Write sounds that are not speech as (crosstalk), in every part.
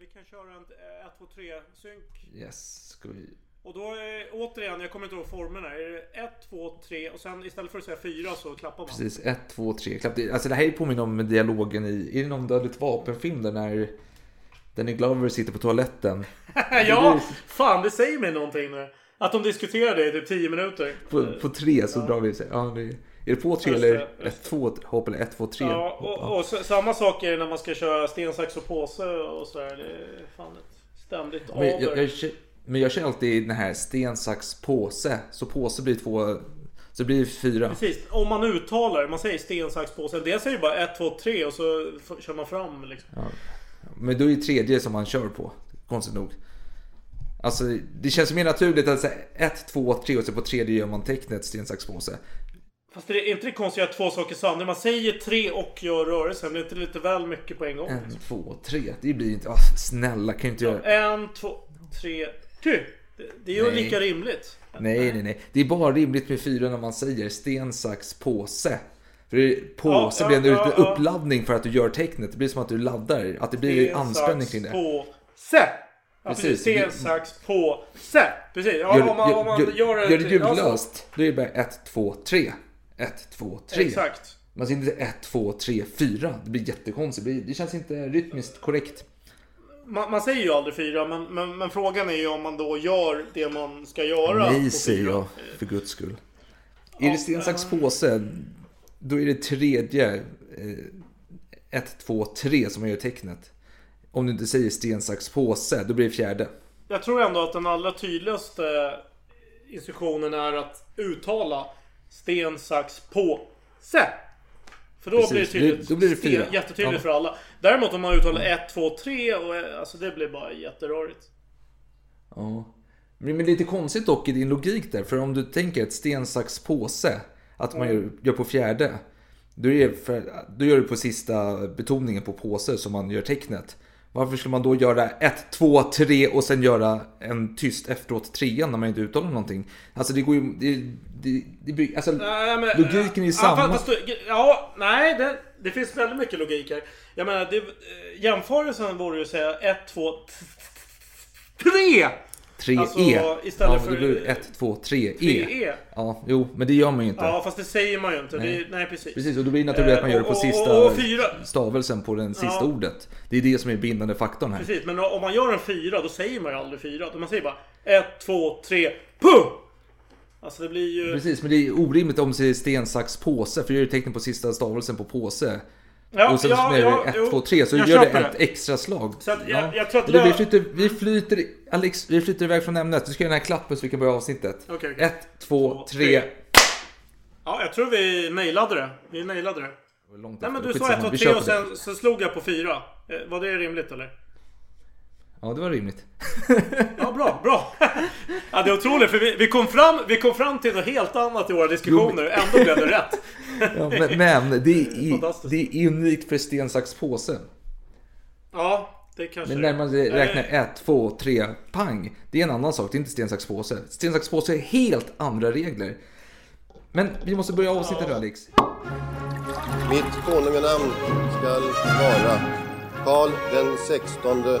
vi kan köra en eh, 1, 2, 3 synk. Yes, ska vi... Och då är återigen, jag kommer inte ihåg formerna. Är det 1, 2, 3 och sen istället för att säga 4 så klappar man. Precis, ett, två, tre. Klapp. Det- Alltså det här är påminner om dialogen i, är det någon Dödligt vapenfilm där när Danny Glover sitter på toaletten (laughs) ja, fan det säger mig någonting nu. Att de diskuterar det i typ 10 minuter. på, på tre så drar vi sig. Ja, det, är det på tre eller det, ett, två hopp eller ett, två, tre Ja, och, och så, samma sak är det när man ska köra sten, sax och påse och sådär. Det är fan ett ständigt Men jag, jag, kör- men jag kör alltid den här sten, sax, påse. Så påse blir två, så blir det fyra. Precis, om man uttalar man säger sten, sax, påse. Dels säger bara 1, 2, 3 och så kör man fram liksom. Men då är det tredje som man kör på. Konstigt nog. Alltså det känns mer naturligt att säga ett, två, tre och så på tredje gör man tecknet sten, sax, påse. Fast det är inte det konstigt att två saker samtidigt? Man säger tre och gör rörelsen. Blir inte lite väl mycket på en gång? En, två, tre. Det blir inte... Åh, snälla kan inte göra... En, två, tre, ty! Det, det är ju Nej. lika rimligt. Nej, nej, nej. Det är bara rimligt med fyra när man säger sten, sax, påse. För det- påse Ja, blir ändå ja, ja. uppladdning för att du gör tecknet. Det blir som att du laddar. Att det blir Sten, anspänning kring det. Påse! Ja, Precis. Sten, sax, påse! Precis. Ja, Gör, om man, om man gör, gör, gör, det... ljudlöst. Då är det bara ett, två, tre. Ett, två, tre. Exakt. Man säger inte ett, två, tre, fyra. Det blir jättekonstigt. Det, blir, det känns inte rytmiskt korrekt. Man, man säger ju aldrig fyra, men, men, men frågan är ju om man då gör det man ska göra. Nej, säger jag. För guds skull. Är det sten, sax, påse. Då är det tredje. eh, Ett, två, tre som man gör tecknet. Om du inte säger sten, sax, påse. Då blir det fjärde. Jag tror ändå att den allra tydligaste instruktionen är att uttala sten, sax, påse. För då Precis, blir det tydligt. då blir det sten- fyra. Jättetydligt Ja. för alla. Däremot om man uttalar 1, 2, 3 och eh, alltså det blir bara jätterörigt. Ja. Men men lite konstigt dock i din logik där. För om du tänker ett sten, sax, påse. Att man gör, gör på fjärde. Då, är det för, då gör du på sista betoningen på påse som man gör tecknet. Varför skulle man då göra ett, två, tre och sen göra en tyst efteråt trean när man inte uttalar någonting? Alltså det går ju... Det, det, det, alltså, Nej, men, logiken är ju samma. fast Ja, nej, det, det finns väldigt mycket logik här. Jag menar, det, eh, jämförelsen vore ju att säga 1, 2, 3! Tre Alltså, E. istället ja, för- det blir ett, två, tre E. 3E. Ja, jo, men det gör man ju inte. Ja, fast det säger man ju inte. Nej, det, nej precis. Precis, och då blir det naturligt att man Eh, gör det på och- sista och- och fyra. stavelsen på den sista Ja. ordet. Det är det som är bindande faktorn här. Precis, men om man gör en fyra, då säger man ju aldrig fyra. Man säger bara 1, 2, 3, puh! Alltså det blir ju... Precis, men det är orimligt om det säger sten, sax, påse. För gör du tecknet på sista stavelsen på påse. Ja, och sen ja, det ja, 1, jo. 2, 3 så gör det ett extra slag. Så att jag- jag tror att Eller det vi, flyter, vi flyter, Alex, vi flyter iväg från ämnet. Du ska göra den här klappen så vi kan börja avsnittet. Okej, okej. 1, 2, Två, 3. tre. Ja, jag tror vi nailade det. Vi nailade det. Nej men du sa Skitsamma, 1, 2, vi 3 kör och det. sen så slog jag på 4. Var det rimligt eller? Ja, det var rimligt. Ja, bra, bra. Ja, det är otroligt för vi, vi, kom fram, vi kom fram till något helt annat i våra diskussioner. Ändå blev det rätt. Ja, men, men det, är, det är unikt för sten, sax, påse. Ja, det kanske Men när man räknar Eh, 1, 2, 3, pang. Det är en annan sak, det är inte sten, sax, påse. Sten, sax, påse är helt andra regler. Men vi måste börja avsnittet nu Alex. Mitt konunganamn skall vara Karl den sextonde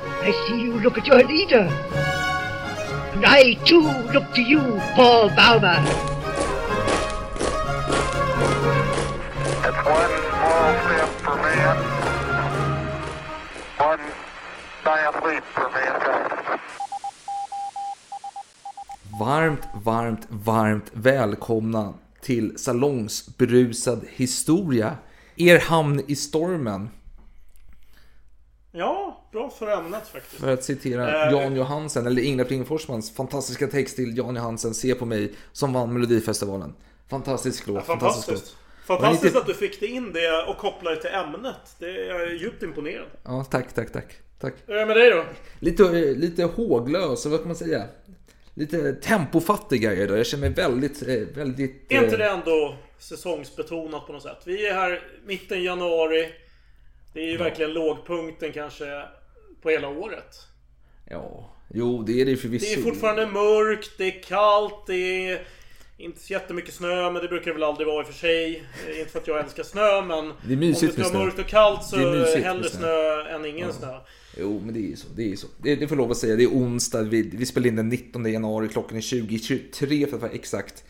I see you look at your leader. And I too look to you, Paul Bauma. It's one small step for man, one giant leap for mankind. Varmt, varmt, varmt välkomna till Salongsberusad historia. Er hamn i stormen. Ja, bra för ämnet faktiskt. För att citera Eh, Jan Johansen, eller Ingela Pling Forsmans fantastiska text till Jan Johansen Se på mig, som vann Melodifestivalen. Fantastisk låt. Ja, fantastisk fantastiskt. låt. Fantastiskt lite- att du fick det in det och kopplade det till ämnet. Det är jag djupt imponerad. Ja, tack, tack, tack. tack. Hur är det med dig då? Lite, lite håglös, vad kan man säga? Lite tempofattig är jag idag. Jag känner mig väldigt, eh, väldigt... Är inte eh, det ändå säsongsbetonat på något sätt? Vi är här mitten januari. Det är ju verkligen lågpunkten kanske på hela året. Ja, jo det är det förvisso. Det är fortfarande mörkt, det är kallt, det är inte så jättemycket snö, men det brukar det väl aldrig vara i och för sig. Inte för att jag älskar snö, men Det är mysigt om det ska vara mörkt och kallt så hellre snö. snö än ingen snö. Jo, men det är ju så. Det är så. Det, det får lov att säga. Det är onsdag. Vi, vi spelar in den 19 januari. Klockan är 20.23 för att vara exakt.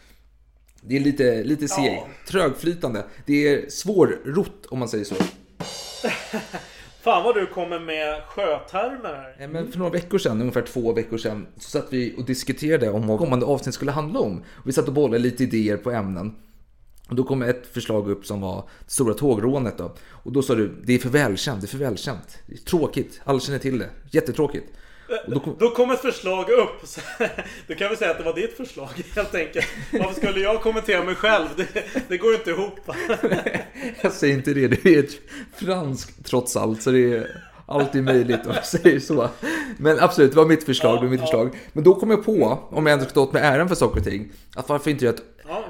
Det är lite, lite seg, Ja. trögflytande. Det är svårrott om man säger så. (laughs) Fan vad du kommer med sjötermer här. Eh, Men för några veckor sedan, ungefär två veckor sedan, så satt vi och diskuterade om vad kommande avsnitt skulle handla om. Vi satt och bollade lite idéer på ämnen. Och då kom ett förslag upp som var det stora tågrånet då. Och då sa du, det är för välkänt, det är för välkänt. Det är tråkigt, alla känner till det. Jättetråkigt. Då kom, Då kom ett förslag upp. Så (laughs) Du kan väl säga att det var ditt förslag helt enkelt. Varför skulle jag kommentera mig själv? Det, det går inte ihop. (laughs) jag säger inte det, det är franskt trots allt. Så det är alltid möjligt om jag säger så. Men absolut, det var mitt förslag. det var mitt förslag. Men då kom jag på, om jag ändå ska ta åt mig äran för saker och ting, att varför inte göra ett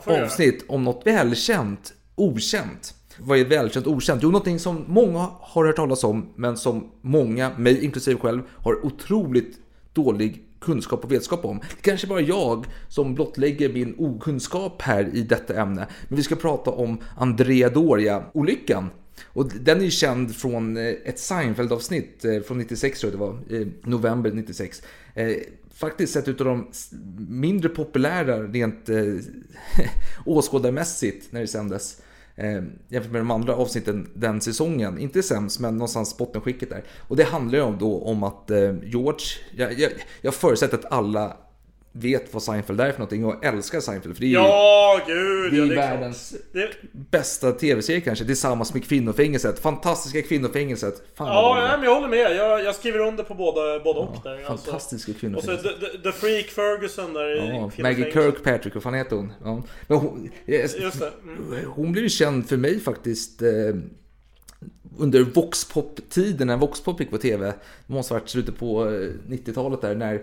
Ja, avsnitt om något välkänt, okänt. Vad är välkänt, okänt? Jo, någonting som många har hört talas om, men som många, mig inklusive själv, har otroligt dålig kunskap och vetskap om. Det kanske bara jag som blottlägger min okunskap här i detta ämne. Men vi ska prata om Andrea Doria-olyckan. Och den är ju känd från eh, ett Seinfeld-avsnitt eh, från 96 tror jag det var, november 96. Eh, faktiskt ett utav de mindre populära rent (laughs) åskådarmässigt när det sändes. Eh, jämfört med de andra avsnitten den säsongen. Inte sämst, men någonstans bottenskicket där. Och det handlar ju om, då om att eh, George, jag, jag, jag förutsätter att alla vet vad Seinfeld är för någonting och älskar Seinfeld. För det är ju Ja, gud. det ja, är det är världens Det, bästa tv-serie kanske, tillsammans med Kvinnofängelset. Fantastiska Kvinnofängelset. Fan ja, nej, men jag håller med. Jag, jag skriver under på båda, både och där. alltså. Fantastiska Och så Kvinnofängelset. the, the, Freak Ferguson där i Ja, Kvinnofängelset. Maggie Kirkpatrick, vad fan heter hon? Ja. Men hon, det. Mm. hon blev ju känd för mig faktiskt eh, under Voxpop-tiden, när Voxpop gick på tv. Det måste ha varit slutet på eh, 90-talet där, när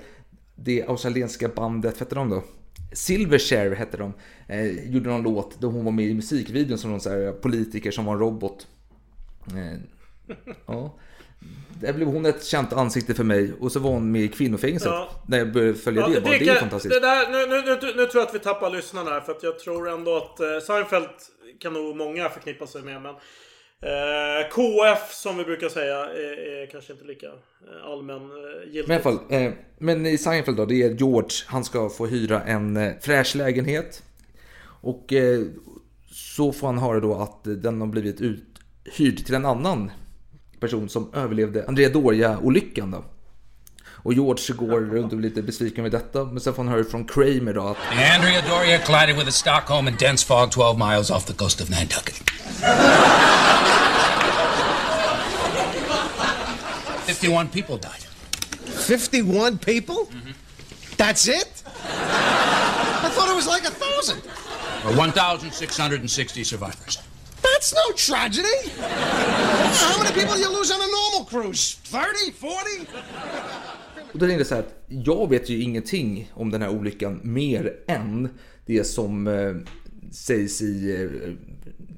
det australienska bandet, vad hette de då? Silverchair hette de. Eh, gjorde någon låt där hon var med i musikvideon som någon så här politiker som var en robot. Eh, ja. Där blev hon ett känt ansikte för mig och så var hon med i Kvinnofängelset. Ja. När jag började följa Ja, det, bara, det, är kan- fantastiskt. Det där, nu, nu, nu, nu tror jag att vi tappar lyssnarna här för att jag tror ändå att eh, Seinfeld kan nog många förknippa sig med. Men eh, KF som vi brukar säga är, är kanske inte lika eh, allmän eh, giltigt. Men i alla fall, eh, men i Seinfeld då, det är George, han ska få hyra en eh, fräsch lägenhet. Och eh, så får han höra då att den har blivit uthyrd till en annan person som överlevde Andrea Doria-olyckan då. Och George går runt och blir lite besviken med detta, men sen får han höra från Kramer då att Andrea Doria collided with a Stockholm in dense fog 12 miles off the coast of Nantucket. 51 people died. 51 people? That's it? I thought it was like a thousand. Or 1,660 survivors. That's no tragedy. How many people do you lose on a normal cruise? 30? 40? Och då tänkte jag så här att jag vet ju ingenting om den här olyckan mer än det som eh, sägs i eh,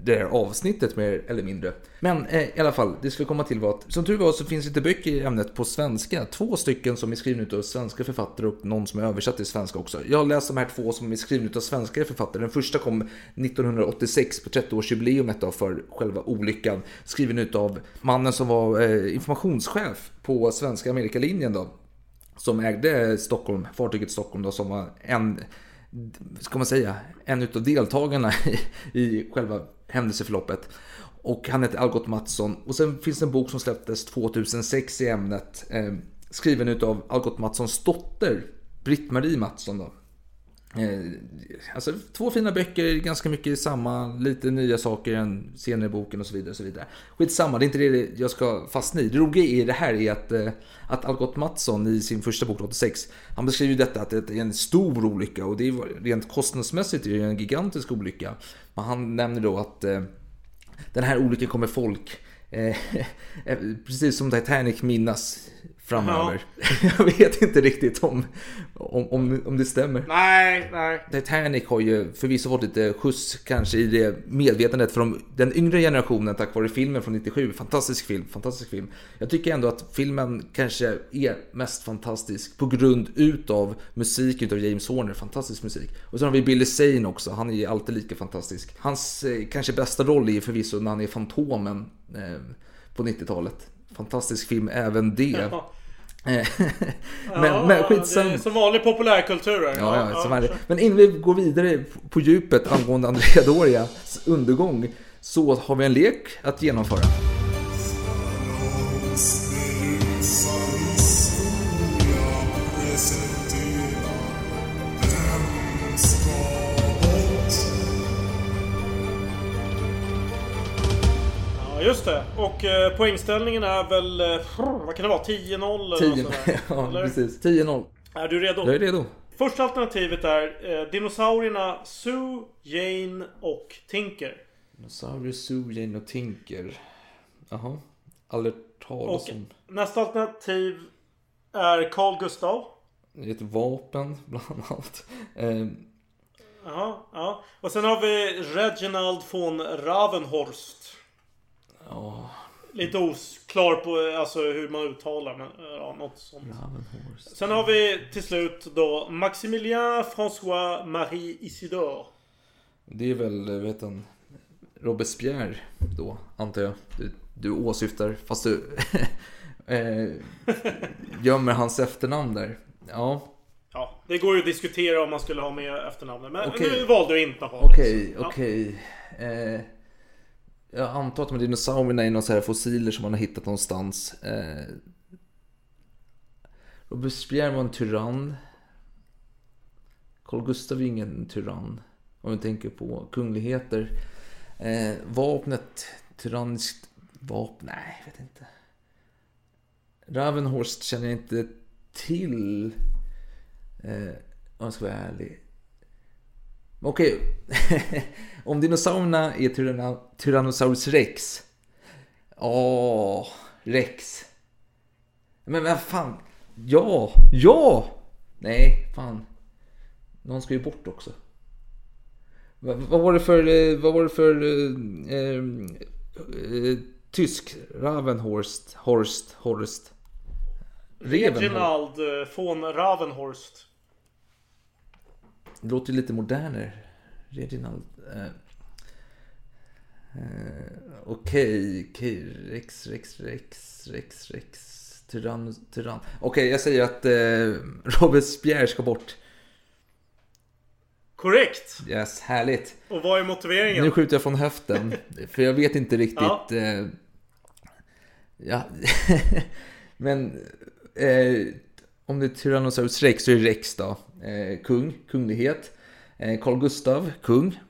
det här avsnittet mer eller mindre. Men eh, i alla fall, det skulle komma till var att som tur var så finns inte böcker i ämnet på svenska. Två stycken som är skrivna av svenska författare och någon som är översatt till svenska också. Jag har läst de här två som är skrivna av svenska författare. Den första kom 1986 på 30-årsjubileumet då för själva olyckan. Skriven av mannen som var eh, informationschef på svenska Amerikalinjen då som ägde Stockholm, fartyget Stockholm då, som var en, ska man säga, en utav deltagarna i, i själva händelseförloppet. Och han heter Algot Mattsson. Och sen finns det en bok som släpptes 2006 i ämnet, eh, skriven utav Algot Mattssons dotter, Britt-Marie Mattsson då. Eh, alltså två fina böcker, ganska mycket samma, lite nya saker än senare i boken och så vidare. Och så vidare. Skitsamma, det är inte det jag ska fastna i. Det roliga i det här är att, eh, att Algot Mattsson i sin första bok 86, han beskriver ju detta att det är en stor olycka och det är rent kostnadsmässigt är det en gigantisk olycka. Men han nämner då att eh, den här olyckan kommer folk Eh, (laughs) eh precis som Titanic minnas framöver. Ja. (laughs) Jag vet inte riktigt om, om, om, det stämmer. Nej, nej. Titanic har ju förvisso fått lite skjuts kanske i det medvetandet de, den yngre generationen tack vare filmen från 97. Fantastisk film, fantastisk film. Jag tycker ändå att filmen kanske är mest fantastisk på grund utav musik utav James Horner. Fantastisk musik. Och så har vi Billy Zane också, han är ju alltid lika fantastisk. Hans eh, kanske bästa roll är förvisso när han är Fantomen eh, på 90-talet. Fantastisk film även det. Ja. (laughs) men, ja, men skitsam. Det är som vanlig populärkultur. Ja, ja, ja, som Men innan vi går vidare på djupet angående Andrea Dorias undergång så har vi en lek att genomföra. Just det. Och eh, poängställningen är väl... Eh, (laughs) vad kan det vara? 10-0 eller 10, (laughs) Ja, eller? precis. 10-0. Är du redo? Jag är redo. Första alternativet är eh, dinosaurierna Sue, Jane och Tinker. Dinosaurier, Sue, Jane och Tinker. Jaha. Aldrig talas om. Nästa alternativ är Carl Gustav. Ett vapen (laughs) bland annat. Eh. Jaha, ja. Och sen har vi Reginald von Ravenhorst. Ja. Lite oklar på alltså, hur man uttalar men ja, något sånt. Sen har vi till slut då Maximilien François Marie Isidore. Det är väl, vet han, Robespierre då, antar jag. Du, du åsyftar, fast du (laughs) eh, gömmer hans efternamn där. Ja. Ja, det går ju att diskutera om man skulle ha med efternamnet. Men okay. nu valde du inte att ha Okej, okay, okej. Okay. Eh, jag antar att de här dinosaurierna är några så här fossiler som man har hittat någonstans. Eh, Robespierre var en tyrann. Carl Gustaf är ingen tyrann. Om vi tänker på kungligheter. Eh, vapnet, tyranniskt vapen, nej, jag vet inte. Ravenhorst känner jag inte till. Eh, om jag ska vara ärlig. Okej, (laughs) om dinosaurierna är Tyrann Tyrannosaurus rex. Åh, rex. Men vad fan. Ja, ja! Nej, fan. Någon ska ju bort också. Vad, vad var det för, eh, vad var det för eh, eh, tysk? Ravenhorst, Horst, Horst. Reginald eh, von Ravenhorst. Det låter ju lite modernare. Reginald. Eh, eh, Okej, okay, okay. Rex, Rex, Rex, Rex, Rex. Tyrann, tyrann. Okej, okay, jag säger att eh, Robespierre ska bort. Korrekt! Yes, härligt. Och vad är motiveringen? Nu skjuter jag från höften. (laughs) för jag vet inte riktigt. Ja. Eh, ja. (laughs) Men eh, om det är Tyrannosaurus rex så är det rex då. Eh, kung, kunglighet. Eh, Carl Gustav, kung.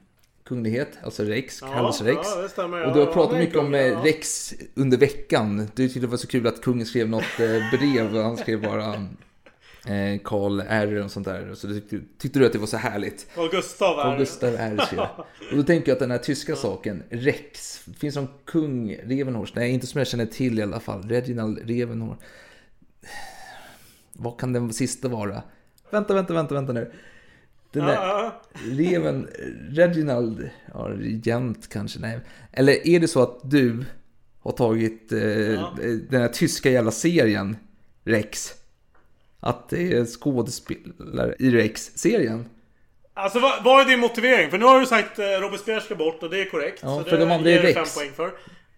Kunglighet, alltså Rex, Rex. Ja, det stämmer. Och du har pratat mycket om eh, Rex under veckan. Du tyckte det var så kul att kungen skrev något eh, brev. Han skrev bara Karl R och sånt där. Så du tyckte, tyckte du att det var så härligt. Carl Gustav R. Carl Gustav R. Och då tänker jag att den här tyska saken, Rex. Finns som kung Revenhorst? Nej, inte som jag känner till i alla fall. Reginald Revenhorst. Vad kan den sista vara? Vänta, vänta, vänta, vänta nu. Den där ja. reven, Reginald, ja, regent kanske, nej. Eller är det så att du har tagit eh, ja. den här tyska jävla serien Rex? Att det är skådespelare i Rex-serien? Alltså vad, vad, är din motivering? För nu har du sagt eh, Robespierre ska bort och det är korrekt. Ja, så för det de andra är Rex. fem poäng för.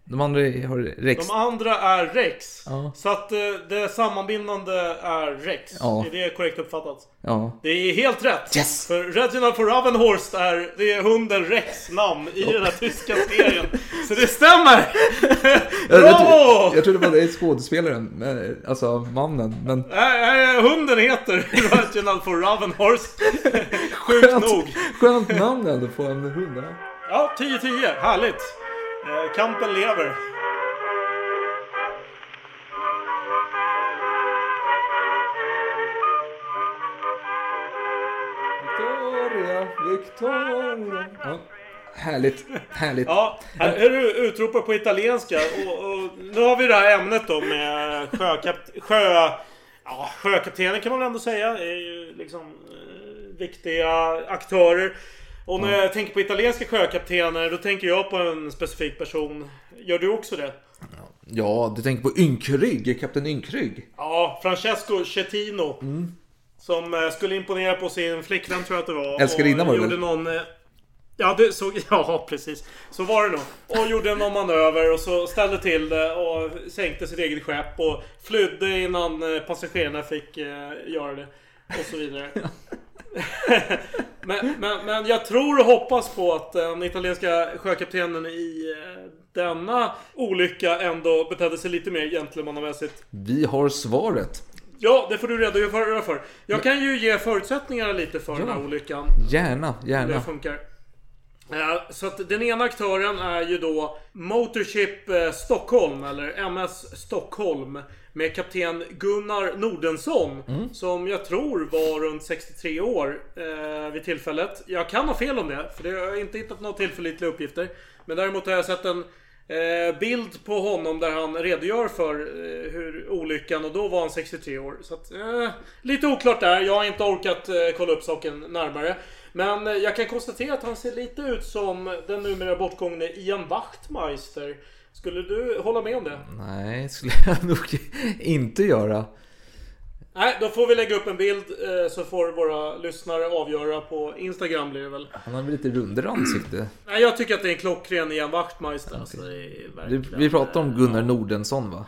De andra har Rex. De andra är Rex. Ja. Så att eh, det sammanbindande är Rex. Ja. Är det korrekt uppfattat? Ja. Det är helt rätt. Yes! För Reginald von Ravenhorst är, det är hunden Rex namn i den här tyska serien. Så det stämmer! (laughs) Jag, jag, tro- jag trodde det var skådespelaren, alltså mannen. Men Nej, nej, hunden heter (laughs) Reginald von Ravenhorst. (laughs) Sjukt nog. skönt namn ändå på en hund. ja. Ja, 10-10. Härligt. Eh, kampen lever. Victoria, Victoria. Ja. Härligt, härligt. Ja, här är du utropar på italienska. Och, och nu har vi det här ämnet då med sjökapt, sjö... Ja, sjökaptenen kan man väl ändå säga. är ju liksom eh, viktiga aktörer. Och när jag tänker på italienska sjökaptener då tänker jag på en specifik person. Gör du också det? Ja, du tänker på Ynkrygg, Kapten Ynkrygg. Ja, Francesco Cettino. Som eh, skulle imponera på sin flickvän tror jag att det var. Älskarinna var det gjorde någon... eh, Ja, det såg, (laughs) ja, precis. Så var det nog. Och gjorde någon manöver och så ställde till det och sänkte sitt eget skepp och flydde innan eh, passagerarna fick göra det. Och så vidare. (laughs) (laughs) men, men, men jag tror och hoppas på att den italienska sjökaptenen i eh, denna olycka ändå betedde sig lite mer gentlemannamässigt. Vi har svaret. Ja, det får du redogöra för. Jag kan ju ge förutsättningarna lite för den här olyckan. Gärna, Hur det gärna. funkar. Eh, Så att den ena aktören är ju då Motorship eh, Stockholm, eller MS Stockholm. Med kapten Gunnar Nordensson. Som jag tror var runt 63 år eh, vid tillfället. Jag kan ha fel om det, för det har jag inte hittat några tillförlitliga uppgifter. Men däremot har jag sett en eh, bild på honom där han redogör för eh, hur olyckan och då var han 63 år. Så att, eh, lite oklart där. Jag har inte orkat eh, kolla upp saken närmare. Men eh, jag kan konstatera att han ser lite ut som den numera bortgångne Ian Wachtmeister. Skulle du hålla med om det? Nej, skulle jag (laughs) nog inte göra. Nej, då får vi lägga upp en bild eh, så får våra lyssnare avgöra på Instagram blir det väl. Han har väl lite rundare ansikte. Nej, jag tycker att det är en klockren Ian Wachtmeister. Alltså, är Vi, verkligen, vi pratar om Gunnar Nordensson va?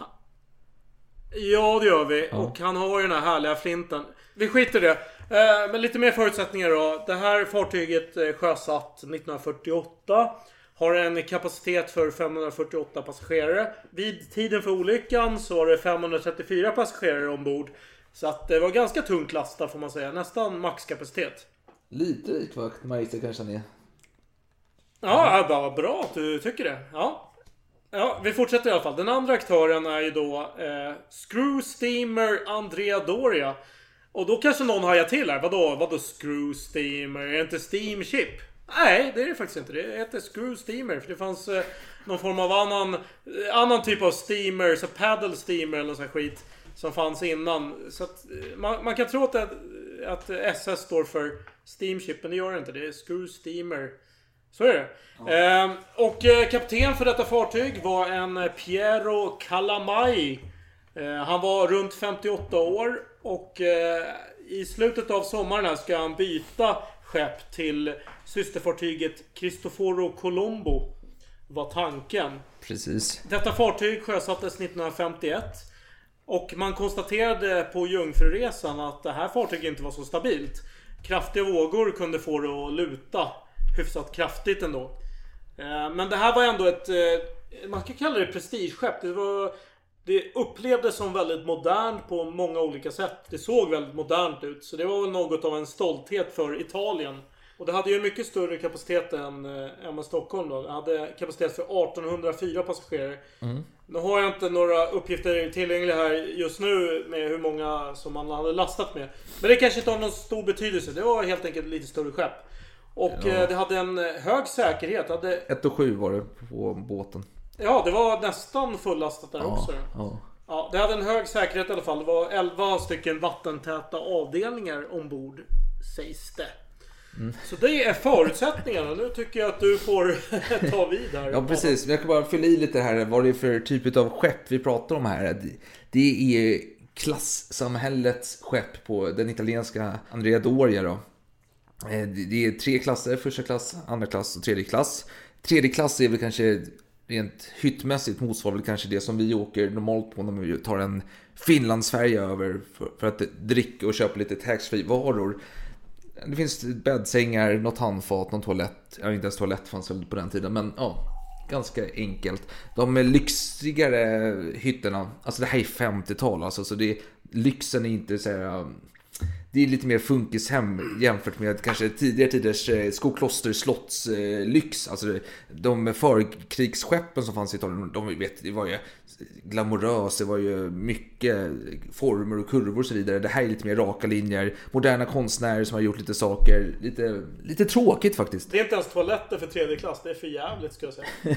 Ja, det gör vi. Och han har ju den här härliga flinten. Vi skiter i det. Eh, men lite mer förutsättningar då. Det här fartyget eh, sjösatt 1948. Har en kapacitet för 548 passagerare. Vid tiden för olyckan så var det 534 passagerare ombord. Så att det var ganska tungt lastat får man säga. Nästan maxkapacitet. Lite lik Wachtmeister kanske han är. Ja, ja, vad bra att du tycker det. Ja. Ja, vi fortsätter i alla fall. Den andra aktören är ju då eh, Screw Steamer Andrea Doria. Och då kanske någon hajar till här. Vadå, vadå Screw Steamer? Är det inte Steamship? Nej, det är det faktiskt inte. Det heter Screw Steamer. För det fanns eh, någon form av annan, eh, annan typ av steamer, så paddle steamer eller någon sån skit. Som fanns innan. Så att eh, man, man kan tro att, det, att SS står för Steamship, men det gör det inte. Det är Screw Steamer. Så är det. Ehm, och eh, kapten för detta fartyg var en eh, Piero Calamai. Eh, han var runt 58 år och eh, i slutet av sommaren här ska han byta skepp till systerfartyget Cristoforo Colombo. Var tanken. Precis. Detta fartyg sjösattes 1951. Och man konstaterade på Jungfruresan att det här fartyget inte var så stabilt. Kraftiga vågor kunde få det att luta hyfsat kraftigt ändå. Eh, Men det här var ändå ett, eh, man kan kalla det prestigeskepp. Det, var, det upplevdes som väldigt modernt på många olika sätt. Det såg väldigt modernt ut. Så det var väl något av en stolthet för Italien. Och det hade ju mycket större kapacitet än eh, MS Stockholm då. Det hade kapacitet för 1804 passagerare. Nu har jag inte några uppgifter tillgängliga här just nu med hur många som man hade lastat med. Men det kanske inte har någon stor betydelse. Det var helt enkelt lite större skepp. Och eh, det hade en eh, hög säkerhet. Hade, 1 och 7 var det på båten. Ja, det var nästan fullastat där också. Ja. Ja, det hade en hög säkerhet i alla fall. Det var 11 stycken vattentäta avdelningar ombord, sägs det. Så det är förutsättningarna. Nu tycker jag att du får (laughs) ta vid här. Ja precis, jag kan bara fylla i lite här vad det är för typ av skepp vi pratar om här. Det- är klassamhällets skepp på den italienska Andrea Doria då. Eh, det- Det är tre klasser, första klass, andra klass och tredje klass. Tredje klass är väl kanske rent hyttmässigt motsvarar väl kanske det som vi åker normalt på när vi tar en Finlandsfärja över för, för att dricka och köpa lite taxfree-varor. Det finns bäddsängar, något handfat, någon toalett. Ja, inte ens toalett fanns väl på den tiden, men ja. Ganska enkelt. De lyxigare hytterna, alltså det här är 50-tal alltså, så det, lyxen är inte så här det är lite mer funkishem jämfört med kanske tidigare tiders eh, Skokloster slottslyx. Eh, alltså de förkrigsskeppen som fanns i Italien, de vet, det var ju glamoröst, det var ju mycket former och kurvor och så vidare. Det här är lite mer raka linjer, moderna konstnärer som har gjort lite saker, lite, lite tråkigt faktiskt. Det är inte ens toaletter för tredje klass, det är för jävligt ska jag säga. (laughs)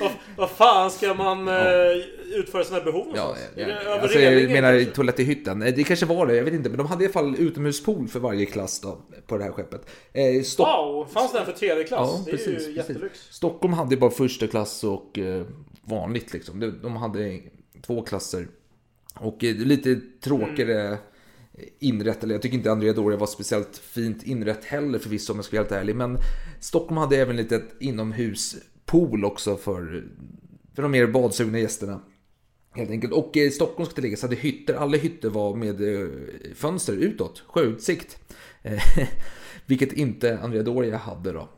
vad, vad fan ska man ja. Eh, utföra sina behov någonstans? Ja, ja. Alltså, jag menar toalett i hytten, det kanske var det, jag vet inte, men de hade i alla fall utomhuspool för varje klass då, på det här skeppet. Eh, Stock... Wow, fanns den för tredje klass? Ja, det precis, är ju precis. jättelyx. Stockholm hade bara första klass och eh, vanligt liksom. De hade två klasser. Och eh, lite tråkigare mm. inrätt, eller jag tycker inte Andrea Doria var speciellt fint inrätt heller förvisso om jag ska vara helt ärlig. Men Stockholm hade även lite inomhuspool också för, för de mer badsugna gästerna. Helt enkelt. Och eh, Stockholm ska tilläggas hade hytter, alla hytter var med eh, fönster utåt, sjöutsikt. (laughs) Vilket inte Andrea Doria hade då.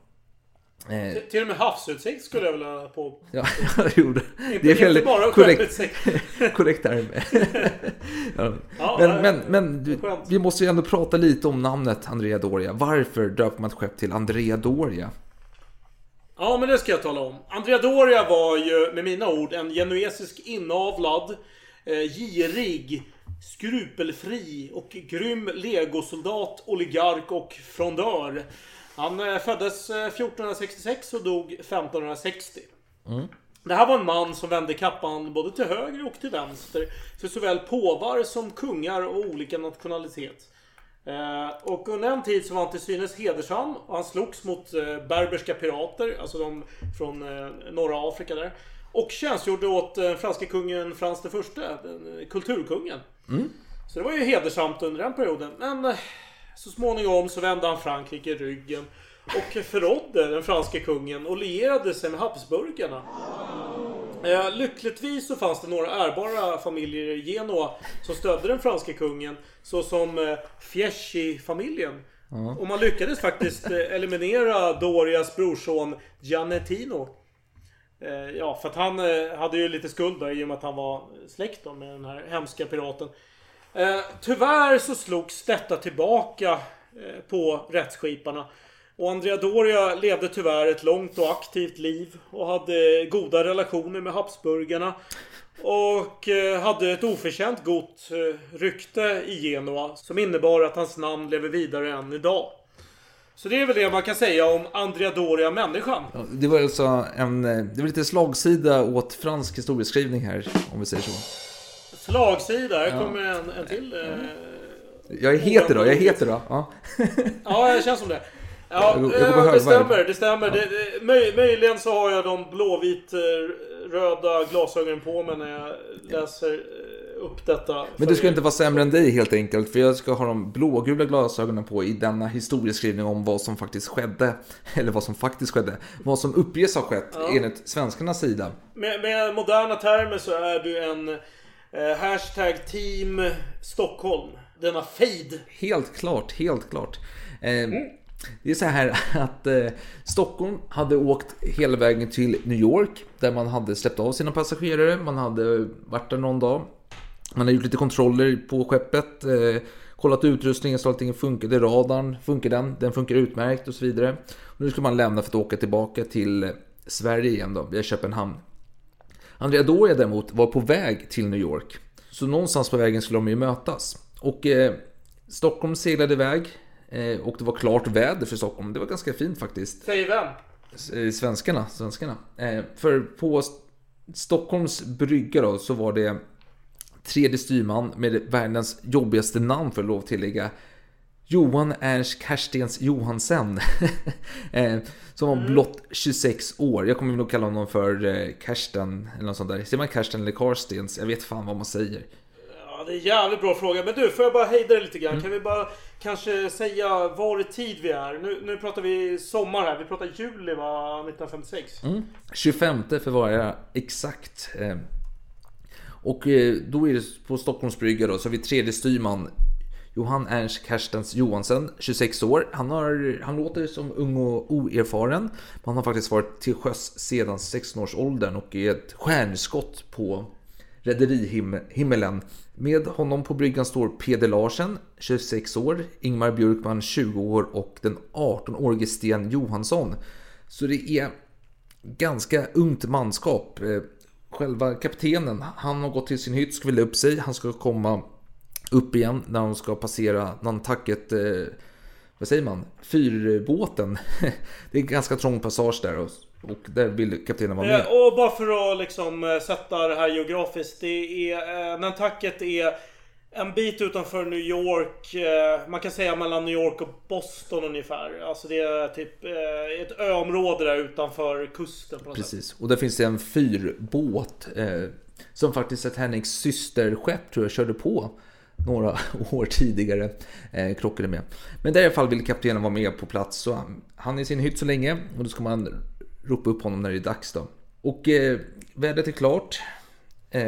Eh, till och med havsutsikt skulle jag vilja på. Ja, (laughs) jo, det, det är väldigt inte bara korrekt, (laughs) korrekt term. (laughs) ja. Ja, men men, men du, vi måste ju ändå prata lite om namnet Andrea Doria. Varför döper man ett skepp till Andrea Doria? Ja, men det ska jag tala om. Andrea Doria var ju, med mina ord, en genuesisk inavlad, eh, girig, skrupelfri och grym legosoldat, oligark och frondör. Han eh, föddes eh, 1466 och dog 1560. Mm. Det här var en man som vände kappan både till höger och till vänster för såväl påvar som kungar och olika nationalitet. Eh, och under en tid så var han till synes hedersam och han slogs mot eh, berberska pirater, alltså de från eh, norra Afrika där. Och tjänstgjorde åt eh, franska kungen Frans eh, kulturkungen. Mm. Så det var ju hedersamt under den perioden. Men eh, så småningom så vände han Frankrike ryggen och förrådde den franska kungen och lierade sig med Habsburgarna. Eh, lyckligtvis så fanns det några ärbara familjer i Genua som stödde den franska kungen. Såsom eh, Fieschi-familjen. Ja. Och man lyckades faktiskt eh, eliminera Dorias brorson Giannettino. Eh, ja, för att han hade ju lite skuld där i och med att han var släkt med den här hemska piraten. Eh, tyvärr så slogs detta tillbaka eh, på rättsskiparna. Och Andrea Doria levde tyvärr ett långt och aktivt liv och hade goda relationer med Habsburgarna. Och eh, hade ett oförtjänt gott eh, rykte i Genua som innebar att hans namn lever vidare än idag. Så det är väl det man kan säga om Andrea Doria, människan. Ja, Det var alltså en, eh, det var lite slagsida åt fransk historieskrivning här, om vi säger så. Slagsida, här Ja. kommer en, en till. Eh, Jag är heter då, jag är heter då. Ja. Ja, det känns som det. Ja, Jag jag eh, det stämmer. Det stämmer. Det, det, möj, möjligen så har jag de blåvit eh, röda glasögonen på mig när jag läser eh, upp detta. Men du ska er. inte vara sämre än dig helt enkelt, för jag ska ha de blågula glasögonen på i denna historieskrivning om vad som faktiskt skedde. (laughs) Eller vad som faktiskt skedde. Vad som uppges ha skett Ja. enligt svenskarnas sida. Med, med moderna termer så är du en eh, hashtag team Stockholm. Denna fade. Helt klart, helt klart. Eh, Det är så här att eh, Stockholm hade åkt hela vägen till New York där man hade släppt av sina passagerare. Man hade varit där någon dag. Man hade gjort lite kontroller på skeppet. Eh, kollat utrustningen så allting funkade. Radarn, funkar den? Den funkar utmärkt och så vidare. Och nu ska man lämna för att åka tillbaka till Sverige igen då, via Köpenhamn. Andrea Doria däremot var på väg till New York. Så någonstans på vägen skulle de ju mötas. Och eh, Stockholm seglade iväg. Eh, och det var klart väder för Stockholm. Det var ganska fint faktiskt. Säg vem? Eh, Svenskarna, svenskarna. Eh, för på St- Stockholms brygga då så var det tredje styrman med världens jobbigaste namn för lov att tillägga. Johan Ernst Karstens Johansen. (laughs) eh, som var blott 26 år. Jag kommer nog kalla honom för eh, Karsten eller något sånt där. Säger man Karsten eller Karstens? Jag vet fan vad man säger. Ja, det är en jävligt bra fråga. Men du, får jag bara hejda dig lite grann? Kan vi bara kanske säga var i tid vi är? Nu, nu pratar vi sommar här. Vi pratar juli va? 1956. Mm. 25 för att vara exakt. Eh, Och då är det på Stockholms brygga då, så har vi tredje styrman Johan Ernst Kerstens Johansen, 26 år. Han, har, han låter som ung och oerfaren. Men han har faktiskt varit till sjöss sedan 16 års åldern och är ett stjärnskott på rederihimmelen. Med honom på bryggan står Peder Larsen, 26 år, Ingmar Björkman, 20 år och den 18-årige Sten Johansson. Så det är ganska ungt manskap. Eh, själva kaptenen, han har gått till sin hytt, ska upp sig. Han ska komma upp igen när de ska passera Nantucket, eh, vad säger man, fyrbåten. (laughs) Det är en ganska trång passage där och, och där vill kaptenen vara med. Eh, och bara för att liksom eh, sätta det här geografiskt. Det är, eh, Nantucket är en bit utanför New York. Eh, man kan säga mellan New York och Boston ungefär. Alltså det är typ ett öområde där utanför kusten på något sätt. Precis, och där finns det en fyrbåt eh, som faktiskt Titanics systerskepp tror jag körde på några (laughs) år tidigare. Eh, krockade med. Men där i alla fall vill kaptenen vara med på plats så han, han är i sin hytt så länge och då ska man ropa upp honom när det är dags då. Och eh, vädret är klart. Eh,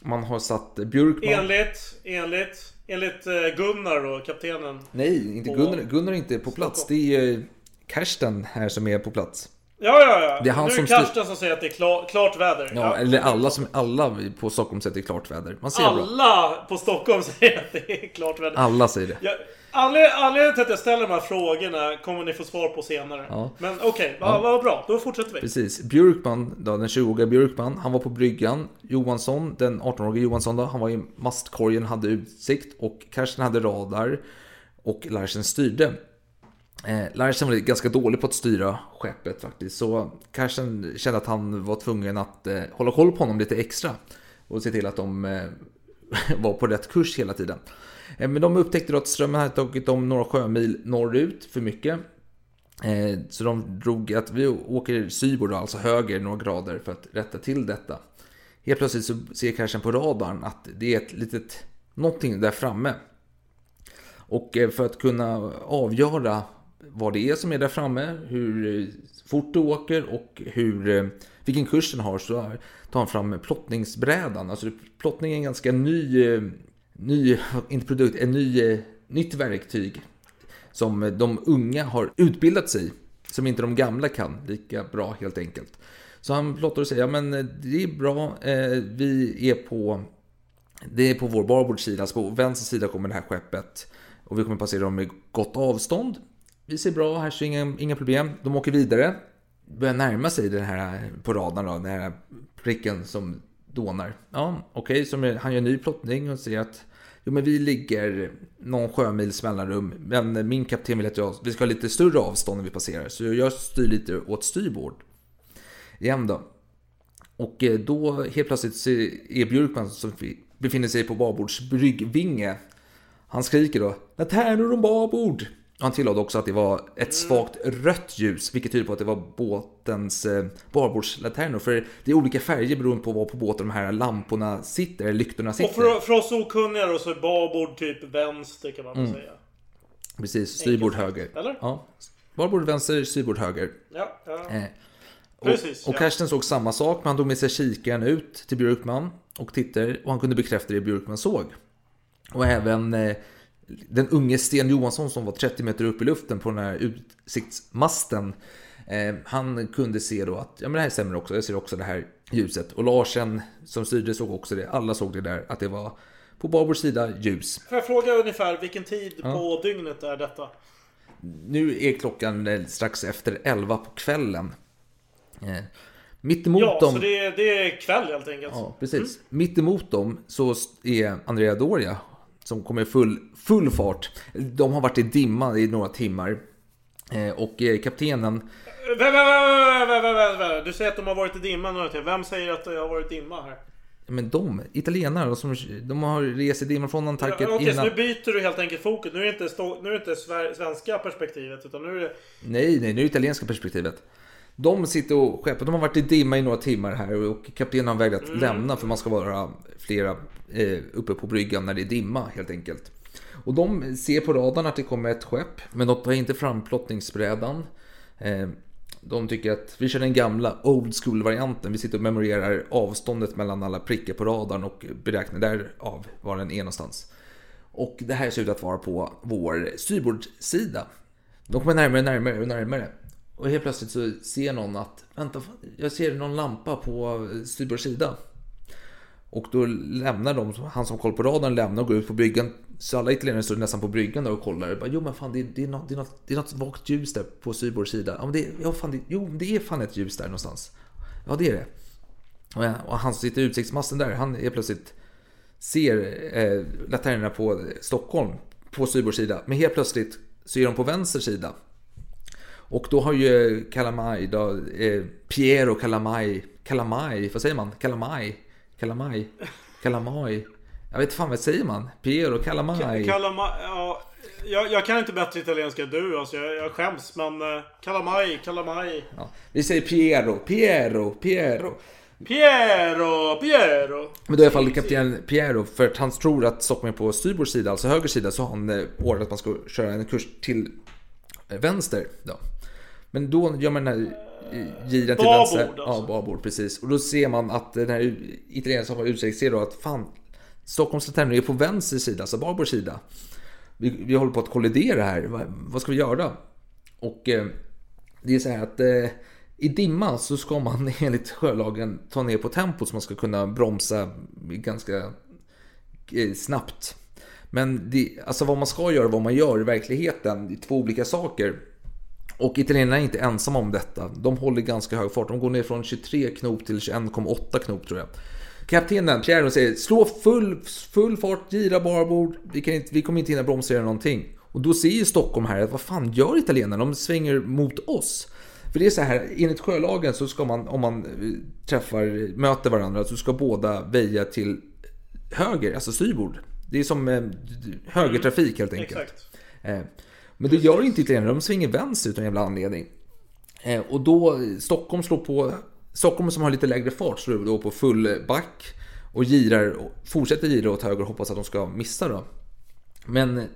man har satt Björkman... Enligt, enligt, enligt eh, Gunnar då, kaptenen. Nej, inte Gunnar, Gunnar är inte på plats. Det är eh, Karsten här som är på plats. Ja, ja, ja. Det är han nu är som Karsten som säger att det är klar, klart väder. Ja, eller alla, som, alla på Stockholm säger att det är klart väder. Man ser bra. Alla på Stockholm (laughs) säger att det är klart väder. Alla säger det. Ja, anled- Anledningen till att jag ställer de här frågorna kommer ni få svar på senare. Ja. Men okej, Ja. vad vad bra. Då fortsätter vi. Precis. Björkman, då, den 20-åriga Björkman, han var på bryggan. Johansson, den 18-åriga Johansson, då, han var i mastkorgen, hade utsikt och Karsten hade radar och Larsen styrde. Eh, Larsen var ganska dålig på att styra skeppet faktiskt, så Karsten kände att han var tvungen att eh, hålla koll på honom lite extra och se till att de eh, (laughs) var på rätt kurs hela tiden. Eh, men de upptäckte då att strömmen hade tagit dem några sjömil norrut för mycket. Eh, Så de drog att vi åker sybord, alltså höger några grader för att rätta till detta. Helt plötsligt så ser Karsten på radarn att det är ett litet någonting där framme. Och eh, för att kunna avgöra vad det är som är där framme, hur eh, fort du åker och hur, eh, vilken kurs den har så tar han fram plottningsbrädan. Alltså plottning är en ganska ny, eh, ny (laughs) inte produkt, en ny, nytt verktyg som de unga har utbildat sig i, som inte de gamla kan lika bra helt enkelt. Så han plottar och säger, ja men det är bra, eh, vi är på, det är på vår barbordsida, alltså på vänster sida kommer det här skeppet och vi kommer passera dem med gott avstånd. Vi ser bra, här ser inga, inga problem. De åker vidare, börjar närma sig den här på radarn då, den här pricken som dånar. Ja, okej, okay, han gör en ny plottning och säger att Jo men vi ligger någon sjömils mellanrum men min kapten vill att jag, vi ska ha lite större avstånd när vi passerar så jag styr lite åt styrbord. Igen då. Och eh, då helt plötsligt så är Björkman som befinner sig på babords bryggvinge. Han skriker då Laternor om babord! Han tillade också att det var ett svagt rött ljus, vilket tyder på att det var båtens eh, barbordslanternor. För det är olika färger beroende på var på båten de här lamporna sitter, eller lyktorna sitter. Och för, för oss okunniga då så är babord typ vänster kan man Mm. säga. Precis, styrbord höger. eller? Ja. Barbord vänster, styrbord höger. Ja, ja. Eh, och, Precis, och ja. Karsten såg samma sak, men han tog med sig kikaren ut till Björkman och tittade och han kunde bekräfta det Björkman såg. Och även eh, den unge Sten Johansson som var 30 meter upp i luften på den här utsiktsmasten. Eh, han kunde se då att ja, men det här stämmer också, jag ser också det här ljuset. Och Larsen som styrde såg också det, alla såg det där, att det var på babord sida ljus. Får jag fråga ungefär vilken tid Ja. på dygnet är detta? Nu är klockan strax efter 11 på kvällen. Eh, Mittemot Ja, dem... så det är, det är kväll helt enkelt. Ja, precis. Mitt emot dem så är Andrea Doria som kommer i full, full fart. De har varit i dimma i några timmar. Eh, Och eh, kaptenen, vä- vä- vä- Du säger att de har varit i dimma några timmar. Vem säger att det har varit dimma här? men de, italienare, de, som, de har rest i dimma från Ja, Nantucket Okej, så innan. nu byter du helt enkelt fokus. Nu är det inte, stå, nu är det inte svenska perspektivet utan nu är det... Nej, nej, nu är det italienska perspektivet. De sitter och skeppar, de har varit i dimma i några timmar här och kaptenen har vägrat Mm. lämna för man ska vara flera Eh, uppe på bryggan när det är dimma helt enkelt. Och de ser på radarn att det kommer ett skepp, men de tar inte fram plottningsbrädan. Eh, de tycker att vi kör den gamla old school-varianten. Vi sitter och memorerar avståndet mellan alla prickar på radarn och beräknar därav var den är någonstans. Och det här ser ut att vara på vår styrbordssida. De kommer närmare, närmare och närmare. Och helt plötsligt så ser någon att, vänta, jag ser någon lampa på styrbordssida. Och då lämnar de, han som koll på radarn lämnar och går ut på bryggan. Så alla italienare står nästan på bryggan där och kollar. Bara, jo men fan det, det, är något, det, är något, det är något vagt ljus där på syborgs sida. Ja, men det, ja, fan, det, jo det är fan ett ljus där någonstans. Ja det är det. Och, och han som sitter i utsiktsmasten där, han är plötsligt ser eh, laternerna på Stockholm på syborgs sida. Men helt plötsligt så är de på vänster sida. Och då har ju Calamai, då, eh, Piero Calamai, Calamai, vad säger man? Calamai, Calamai, Calamai. Jag vet fan vad säger man? Piero Calamai. Kalama, ja, jag, jag kan inte bättre italienska än du. Alltså, jag, jag skäms. Men uh, Kalamaj, Kalamaj. Ja, vi säger Piero, Piero, Piero. Piero, Piero. Men då är i alla fall kapten Piero, för att han tror att Stockholm är på styrbords sida, alltså höger sida, så har han eh, ordnat att man ska köra en kurs till eh, vänster. Då. Men då gör man den här eh, giren till vänster. Ja, alltså. babord, precis. Och då ser man att den här italienaren som har utsikt ser då att fan, Stockholms terminal är på vänster sida, alltså babord sida. Vi, vi håller på att kollidera här, vad, vad ska vi göra? Och eh, det är så här att eh, i dimma så ska man (laughs) enligt sjölagen ta ner på tempot så man ska kunna bromsa ganska eh, snabbt. Men det, alltså vad man ska göra och vad man gör i verkligheten, det är två olika saker. Och italienarna är inte ensamma om detta. De håller ganska hög fart. De går ner från 23 knop till 21,8 knop tror jag. Kaptenen Piero säger slå full, full fart, gira barbord. Vi, kan inte, vi kommer inte hinna bromsa eller någonting. Och då ser ju Stockholm här att vad fan gör italienarna? De svänger mot oss. För det är så här, enligt sjölagen så ska man, om man eh, träffar, möter varandra, så ska båda väja till höger, alltså styrbord. Det är som eh, högertrafik helt enkelt. Exakt. Men det gör inte italienarna, de svänger vänster utan jävla anledning. Eh, och då, Stockholm slår på, Stockholm som har lite lägre fart slår då på full back och girar, fortsätter gira åt höger och hoppas att de ska missa då. Men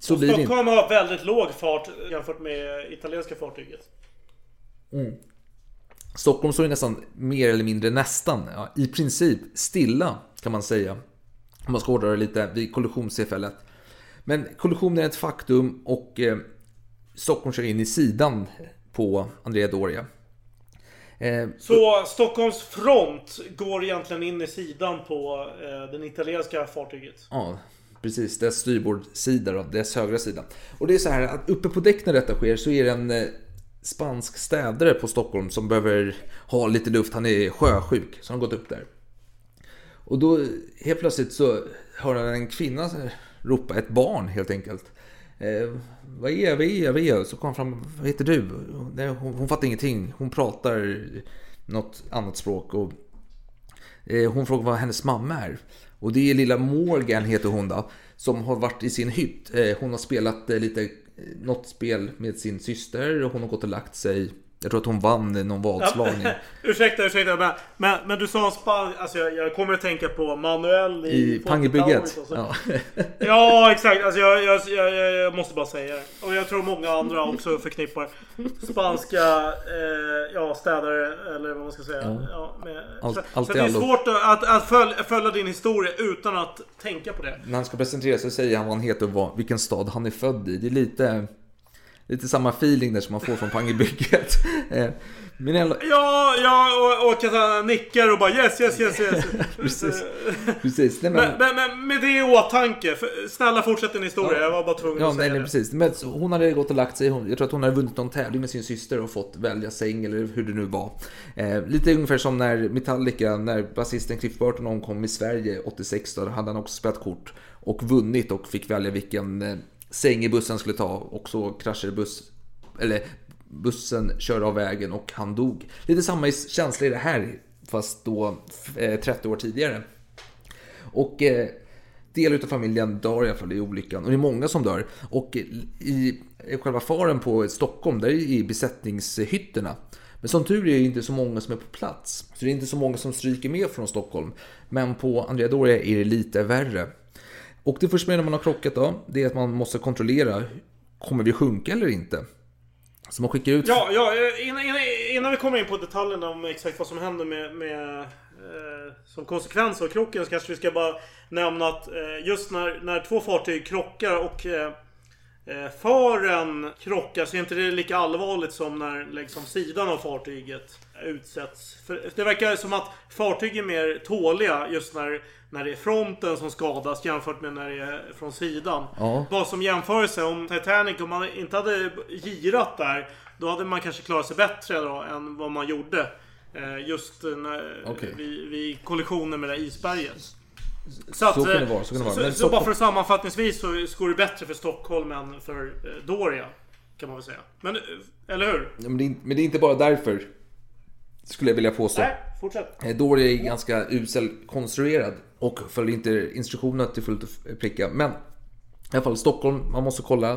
så blir det inte. Stockholm har väldigt låg fart jämfört med italienska fartyget. Mm. Stockholm står ju nästan mer eller mindre nästan, ja, i princip stilla kan man säga. Om man ska hårdra det lite vid kollisionstillfället. Men kollisionen är ett faktum och eh, Stockholm kör in i sidan på Andrea Doria. Eh, Så Stockholms front går egentligen in i sidan på eh, den italienska fartyget. Ja, precis. Dess styrbordssida då, dess högra sida. Och det är så här att uppe på däck när detta sker så är det en eh, spansk städare på Stockholm som behöver ha lite luft. Han är sjösjuk, så han har gått upp där. Och då helt plötsligt så hör han en kvinna ropa, ett barn helt enkelt. Eh, vad är vi vad är vad är? Så kom han fram, vad heter du? Nej, hon, hon fattar ingenting. Hon pratar något annat språk och eh, hon frågar vad hennes mamma är. Och det är lilla Morgan heter hon då. Som har varit i sin hytt. Eh, hon har spelat eh, lite, eh, något spel med sin syster. och Hon har gått och lagt sig. Jag tror att hon vann någon vadslagning. (laughs) ursäkta, ursäkta. Men, men, men du sa span... Alltså jag, jag kommer att tänka på Manuel i... I Pangebygget. Alltså. Ja. (laughs) Ja, exakt. Alltså jag, jag, jag, jag måste bara säga det. Och jag tror många andra också förknippar spanska eh, ja, städare, eller vad man ska säga. Ja. Ja, med, Allt- så allt så det är svårt att, att, att följa, följa din historia utan att tänka på det. När han ska presentera sig säger han vad han heter och vad, vilken stad han är född i. Det är lite, lite samma feeling där som man får från Pangebygget. (laughs) Eh, Men alla- Ja, ja och, och han nickar och bara yes, yes, yes, yes. (laughs) Precis. Precis. Nej, men, Men, men, med det i åtanke, snälla fortsätt din historia. Jag var bara tvungen Ja, att säga nej, nej, det. precis. Men hon hade gått och lagt sig. Jag tror att hon hade vunnit någon tävling med sin syster och fått välja säng eller hur det nu var. Eh, lite ungefär som när Metallica, när basisten Cliff Burton omkom i Sverige 86. Då hade han också spelat kort och vunnit och fick välja vilken säng i bussen skulle ta. Och så kraschade buss, eller bussen körde av vägen och han dog. Lite samma känsla i det här, fast då eh, 30 år tidigare. Och eh, del utav familjen dör i alla fall i olyckan. Och det är många som dör. Och i, i själva faren på Stockholm, där är i besättningshytterna. Men som tur är det inte så många som är på plats. Så det är inte så många som stryker med från Stockholm. Men på Andrea Doria är det lite värre. Och det första med när man har krockat då, det är att man måste kontrollera, kommer vi sjunka eller inte? Så man skickar ut... Ja, ja eh, innan, innan, innan vi kommer in på detaljerna om exakt vad som händer med, med eh, som konsekvens av krocken så kanske vi ska bara nämna att eh, just när, när två fartyg krockar och eh, eh fören krockar så är inte det lika allvarligt som när liksom, sidan av fartyget utsätts. För det verkar som att fartyg är mer tåliga just när, när det är fronten som skadas jämfört med när det är från sidan. Ja. Bara som jämförelse, om Titanic, om man inte hade girat där, då hade man kanske klarat sig bättre då än vad man gjorde. Eh, Just när, Okej. vid, vid kollisionen med det isberget. Så, att, Så kan det eh, vara, så kan det vara. Så, Men så bara för sammanfattningsvis så går det bättre för Stockholm än för eh, Doria. Kan man väl säga. Men, eller hur? Ja, Men det, är, men det är inte bara därför, skulle jag vilja påstå. Nej, fortsätt. Eh, Dory är ganska usel konstruerad och följer inte instruktionerna till fullt och pricka. Men i alla fall Stockholm, man måste kolla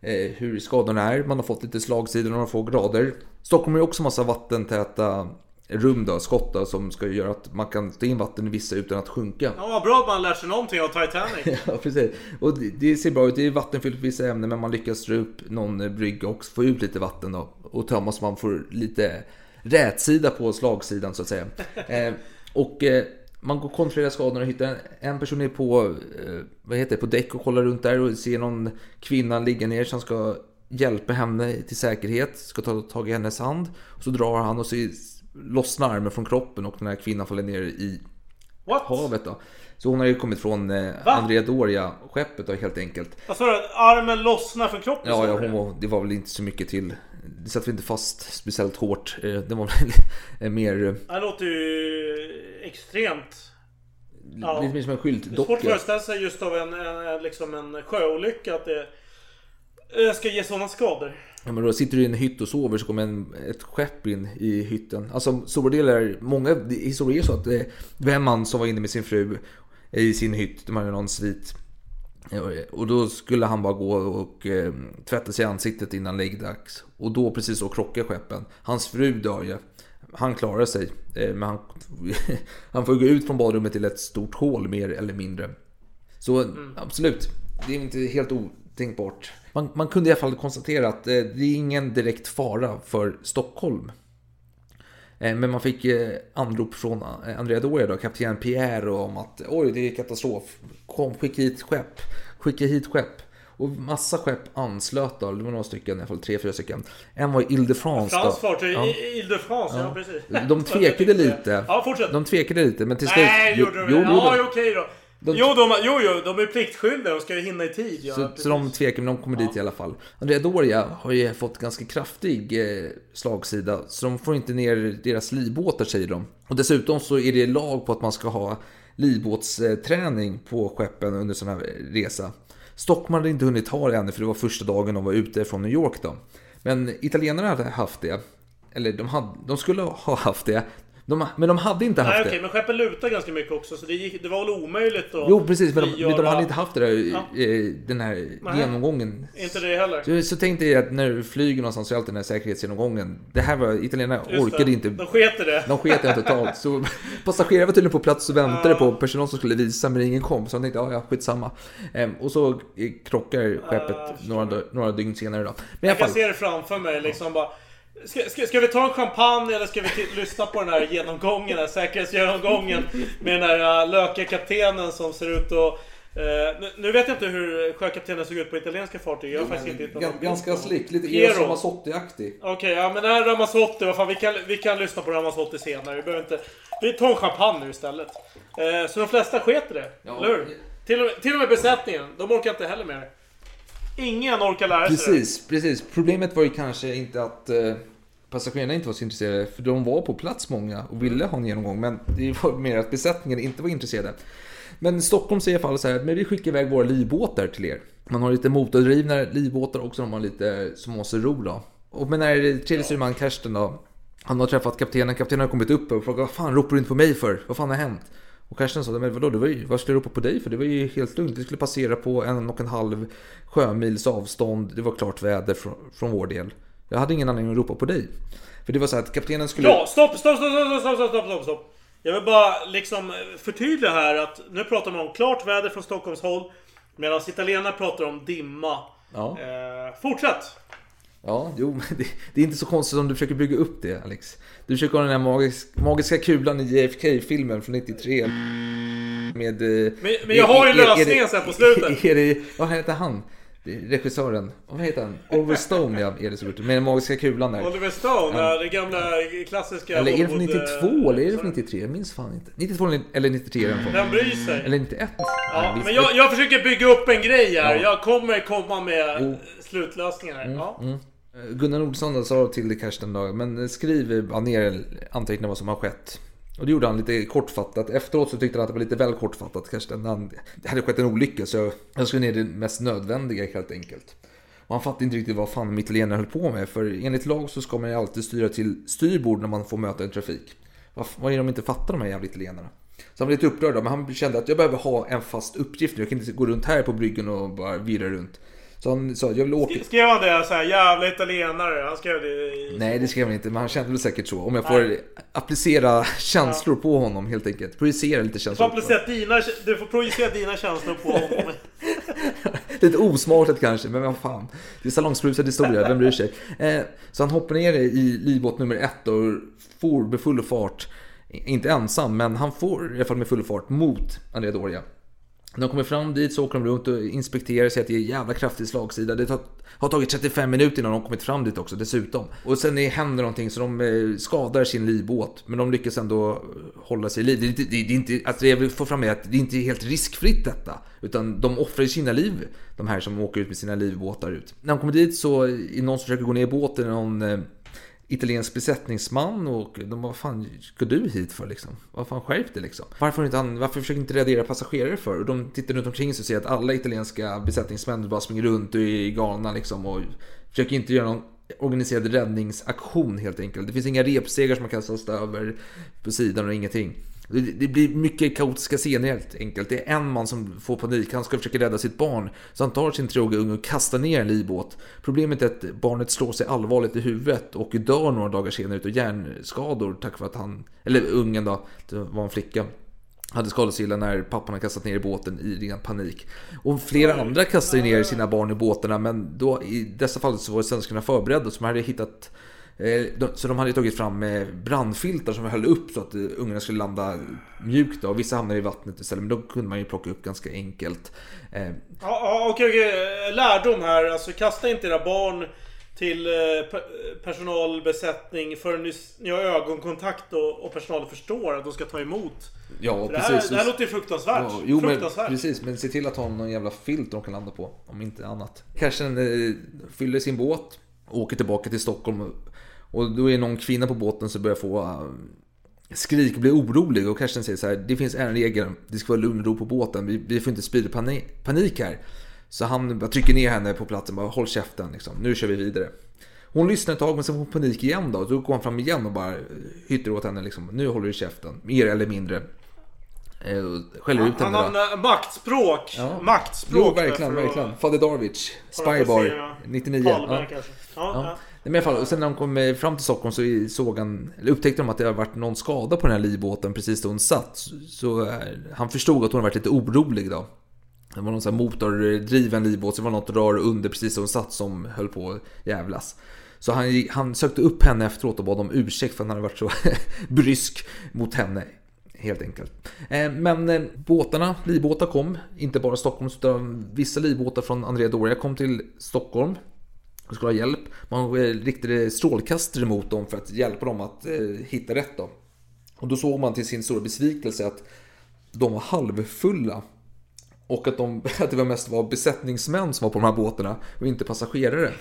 eh, hur skadorna är. Man har fått lite slagsidor, några få grader. Stockholm har också massa vattentäta rum då, skott då, som ska göra att man kan ta in vatten i vissa utan att sjunka. Ja, vad bra att man lär sig någonting av Titanic. (laughs) Ja, precis. Och det, det ser bra ut. Det är vattenfyllt på vissa ämnen, men man lyckas dra upp någon brygga och få ut lite vatten då. Och tömma så man får lite rätsida på slagsidan så att säga. (laughs) eh, och eh, man går kontrollerar skadorna och hittar en, en person är på, eh, vad heter det, på däck och kollar runt där och ser någon kvinna ligga ner som ska hjälpa henne till säkerhet. Ska ta tag i hennes hand. Och så drar han och så lossnar armen från kroppen och den här kvinnan faller ner i What? havet då. Så hon har ju kommit från eh? Andrea Doria-skeppet helt enkelt. Vad sa du? Armen lossnar från kroppen? Ja, ja hon det var väl inte så mycket till. Det satt väl inte fast speciellt hårt. Eh, Det var väl (laughs) mer, eh, Det låter ju extremt... Ja. lite mer som en Det är svårt att skyltdocka. föreställa sig just av en, en, liksom en sjöolycka att det eh, ska ge sådana skador. Ja, men då sitter du i en hytt och sover så kommer en, ett skepp in i hytten. Alltså stora delar, många historier är så att eh, vem man som var inne med sin fru i sin hytt, de hade någon svit. Och då skulle han bara gå och eh, tvätta sig i ansiktet innan läggdags. Och då precis så krockar skeppen. Hans fru dör ju. Han klarar sig. Eh, men han, (laughs) han får gå ut från badrummet till ett stort hål mer eller mindre. Så absolut, det är inte helt otänkbart. Man, man kunde i alla fall konstatera att eh, det är ingen direkt fara för Stockholm. Eh, Men man fick eh, anrop från eh, Andrea Doria, då, kapten Pierre, om att oj, det är katastrof. Kom, skicka hit skepp. Skicka hit skepp. Och massa skepp anslöt då, det var några stycken, i alla fall tre, fyra stycken. En var Ile de France. Frans fartyg, Ja. Ile de France, ja, precis. De tvekade (laughs) lite. Ja, fortsätt. De tvekade lite, men till slut... Nej, Jo, gjorde de jo, jo, Ja, okej då. De- Jo, de, jo, jo, de är pliktskyldiga. De ska ju hinna i tid. Ja, Så, så de tvekar, men de kommer dit i alla fall. Andrea Doria har ju fått ganska kraftig eh, slagsida, så de får inte ner deras livbåtar säger de. Och dessutom så är det lag på att man ska ha livbåtsträning på skeppen under sån här resa. Stockholm hade inte hunnit ha det ännu, för det var första dagen de var ute från New York då. Men italienarna hade haft det. Eller de, hade, de skulle ha haft det. De, men de hade inte haft Nej, det. okej, men skeppen lutar ganska mycket också. Så det, gick, det var väl omöjligt att Jo, precis, men de, men de hade inte haft det där, Ja. den här Nej. genomgången. Inte det heller. Så, så tänkte jag att när du flyger någonstans så är alltid den här säkerhetsgenomgången. Det här var, italienarna orkade det. inte. De sket i det. De sket i det totalt. Så (laughs) passagerare var tydligen på plats och väntade på personal som skulle visa men ingen kom. Så de tänkte, ja ja, skitsamma. Ehm, och så eh, krockar skeppet några, några dygn senare då. Men alla Jag kan se det framför mig liksom bara... Ska, ska, ska vi ta en champagne eller ska vi t- lyssna på den här genomgången, den här säkerhetsgenomgången med den här uh, lökiga kaptenen som ser ut att... eh, nu, nu vet jag inte hur sjökaptenen såg ut på italienska fartyg. Jag har faktiskt inte någon Ganska slick, lite. Eros Ramazzotti-aktig. Okej, ja men den här Ramazzotti, vad fan, vi kan, vi kan lyssna på Ramazzotti senare. Vi behöver inte... Vi tar en champagne nu istället. Eh, så de flesta sket det, Ja. eller hur? Till och, med, till och med besättningen, de orkar inte heller med det. Ingen orkar lära sig Precis, precis. Problemet var ju kanske inte att eh, passagerarna inte var så intresserade, för de var på plats många och ville ha en genomgång, men det var mer att besättningen inte var intresserade. Men Stockholm säger i alla fall så här, men vi skickar iväg våra livbåtar till er. Man har lite motordrivna livbåtar också, de har lite som måste ro då. Och men när tredje styrman Karsten då, han har träffat kaptenen, kaptenen har kommit upp och frågat vad fan ropar du inte på mig för? Vad fan har hänt? Och Karsten sa, men vadå, det var ju, vad skulle jag ropa på dig för? Det var ju helt lugnt. Vi skulle passera på en och en halv sjömils avstånd. Det var klart väder från, från vår del. Jag hade ingen anledning att ropa på dig. För det var så att kaptenen skulle... Ja, stopp, stopp, stopp, stopp, stopp, stopp, stopp, stopp. Jag vill bara liksom förtydliga här att nu pratar man om klart väder från Stockholms håll. Medan italienarna pratar om dimma. Ja. Eh, fortsätt! Ja, jo, men (laughs) det, det är inte så konstigt om du försöker bygga upp det, Alex. Du försöker ha den här magisk, magiska kulan i JFK-filmen från 93. Med... eh, Men- men jag har ju lösningen sen på slutet. Är det, vad heter han? Regissören. Vad heter han? Oliver Stone, ja, är det så gjort. Med den magiska kulan där. Oliver Stone, Ja. det gamla klassiska Eller är det från Hollywood, 92 eh, eller är det från 93? Jag minns fan inte. 92 eller 93 är den från. Vem bryr sig? Eller 91? Ja, men jag, jag försöker bygga upp en grej här. Ja. Jag kommer komma med Jo. slutlösningar. här. Ja. Mm. Eh, Gunnar Olsson sa till Karsten då, men eh, skriv bara ner anteckna vad som har skett. Och det gjorde han lite kortfattat. Efteråt så tyckte han att det var lite väl kortfattat Karsten. Han, det hade skett en olycka så jag skrev ner det mest nödvändiga helt enkelt. Och han fattade inte riktigt vad fan de italienarna höll på med. För enligt lag så ska man ju alltid styra till styrbord när man får möta en trafik. Vad, vad är det de inte fattar de här jävla italienarna? Så han blev lite upprörd då, men han kände att jag behöver ha en fast uppgift nu. Jag kan inte gå runt här på bryggen och bara virra runt. Så han sa jag vill åka... Skrev han det så här jävla italienare? Han skrev det i... Nej, det skrev han inte, men han kände väl säkert så. Om jag får applicera känslor på honom helt enkelt. Projicera lite Du får, känslor. på dina, du får projicera dina känslor på honom. (laughs) Lite osmakligt kanske, men vad fan. Det är salongsberusad historia, vem bryr sig? (laughs) Eh, så han hoppar ner i livbåt nummer ett och for med full fart. Inte ensam, men han får i alla fall med full fart mot Andrea Doria. När de kommer fram dit så åker de runt och inspekterar sig att det är jävla kraftig slagsida. Det tar, har tagit 35 minuter innan de kommit fram dit också dessutom. Och sen är- händer någonting så de eh, skadar sin livbåt. Men de lyckas ändå eh, hålla sig i liv. Det är inte, det är inte, alltså det jag vill få fram är att det är inte helt riskfritt detta. Utan de offrar sina liv, de här som åker ut med sina livbåtar ut. När de kommer dit så eh, är det någon som försöker gå ner i båten, någon italiensk besättningsman och de bara, vad fan ska du hit för liksom? Vad fan skärp dig liksom? Varför, inte han, varför försöker inte räddera passagerare för? Och de tittar runt omkring sig och ser att alla italienska besättningsmän bara springer runt och är galna liksom och försöker inte göra någon organiserad räddningsaktion helt enkelt. Det finns inga repstegar som man kan kastas över på sidan och ingenting. Det, blir mycket kaotiska scener helt enkelt. Det är en man som får panik. Han ska försöka rädda sitt barn. Så han tar sin tråga unge och kastar ner en livbåt. Problemet är att barnet slår sig allvarligt i huvudet och dör några dagar senare utav hjärnskador tack vare att han, eller ungen då, det var en flicka hade skadat sig illa när pappan hade kastat ner i båten i ren panik. Och flera andra kastade ner sina barn i båtarna men då i dessa fall så var svenskarna förberedda så man hade hittat så de hade tagit fram eh, brandfiltar som höll upp så att eh, ungarna skulle landa mjukt. Och vissa hamnade i vattnet istället men då kunde man ju plocka upp ganska enkelt. Eh, Ja, ja, okej, okej. Lärdom här. Alltså kasta inte era barn till eh, pe- personalbesättning förrän ni, har ögonkontakt och, personalen förstår att de ska ta emot. Ja, det, här, precis. det här låter ju fruktansvärt. Ja, jo, men, fruktansvärt. precis, men se till att ha någon jävla filt de kan landa på, om inte annat. Eh, fyller sin båt, åker tillbaka till Stockholm och, då är någon kvinna på båten som börjar få eh, skrik och blir orolig och Karsten säger så här, det finns en regel, det ska vara lugn och ro på båten, vi, vi får inte sprida panik, panik här. Så han trycker ner henne på platsen, bara håll käften liksom, nu kör vi vidare. Hon lyssnar ett tag men sen får hon panik igen då. Då går han fram igen och bara hytter åt henne liksom. Nu håller du käften, mer eller mindre. Eh, Skäller ut Han henne då. använder maktspråk. Ja. Maktspråk. Jo, verkligen, verkligen. Fader Darwich, Spybar, placera 99. Palme Ja. Ja, Ja. Men i alla fall, och sen när de kom eh, fram till Stockholm så såg han, eller upptäckte de att det hade varit någon skada på den här livbåten precis då hon satt. Så, så eh, han förstod att hon hade varit lite orolig då. Det var någon sån här motordriven livbåt, så det var något rör under precis där hon satt som höll på att jävlas. Så han, han sökte upp henne efteråt och bad om ursäkt för att han hade varit så (laughs) brysk mot henne. Helt enkelt. Eh, men båtarna, livbåtar kom, inte bara Stockholm utan vissa livbåtar från Andrea Doria kom till Stockholm och skulle ha hjälp. Man eh, riktade strålkastare mot dem för att hjälpa dem att eh, hitta rätt. Då. Och då såg man till sin stora besvikelse att de var halvfulla. Och att, de, (laughs) att det var mest var besättningsmän som var på de här båtarna och inte passagerare.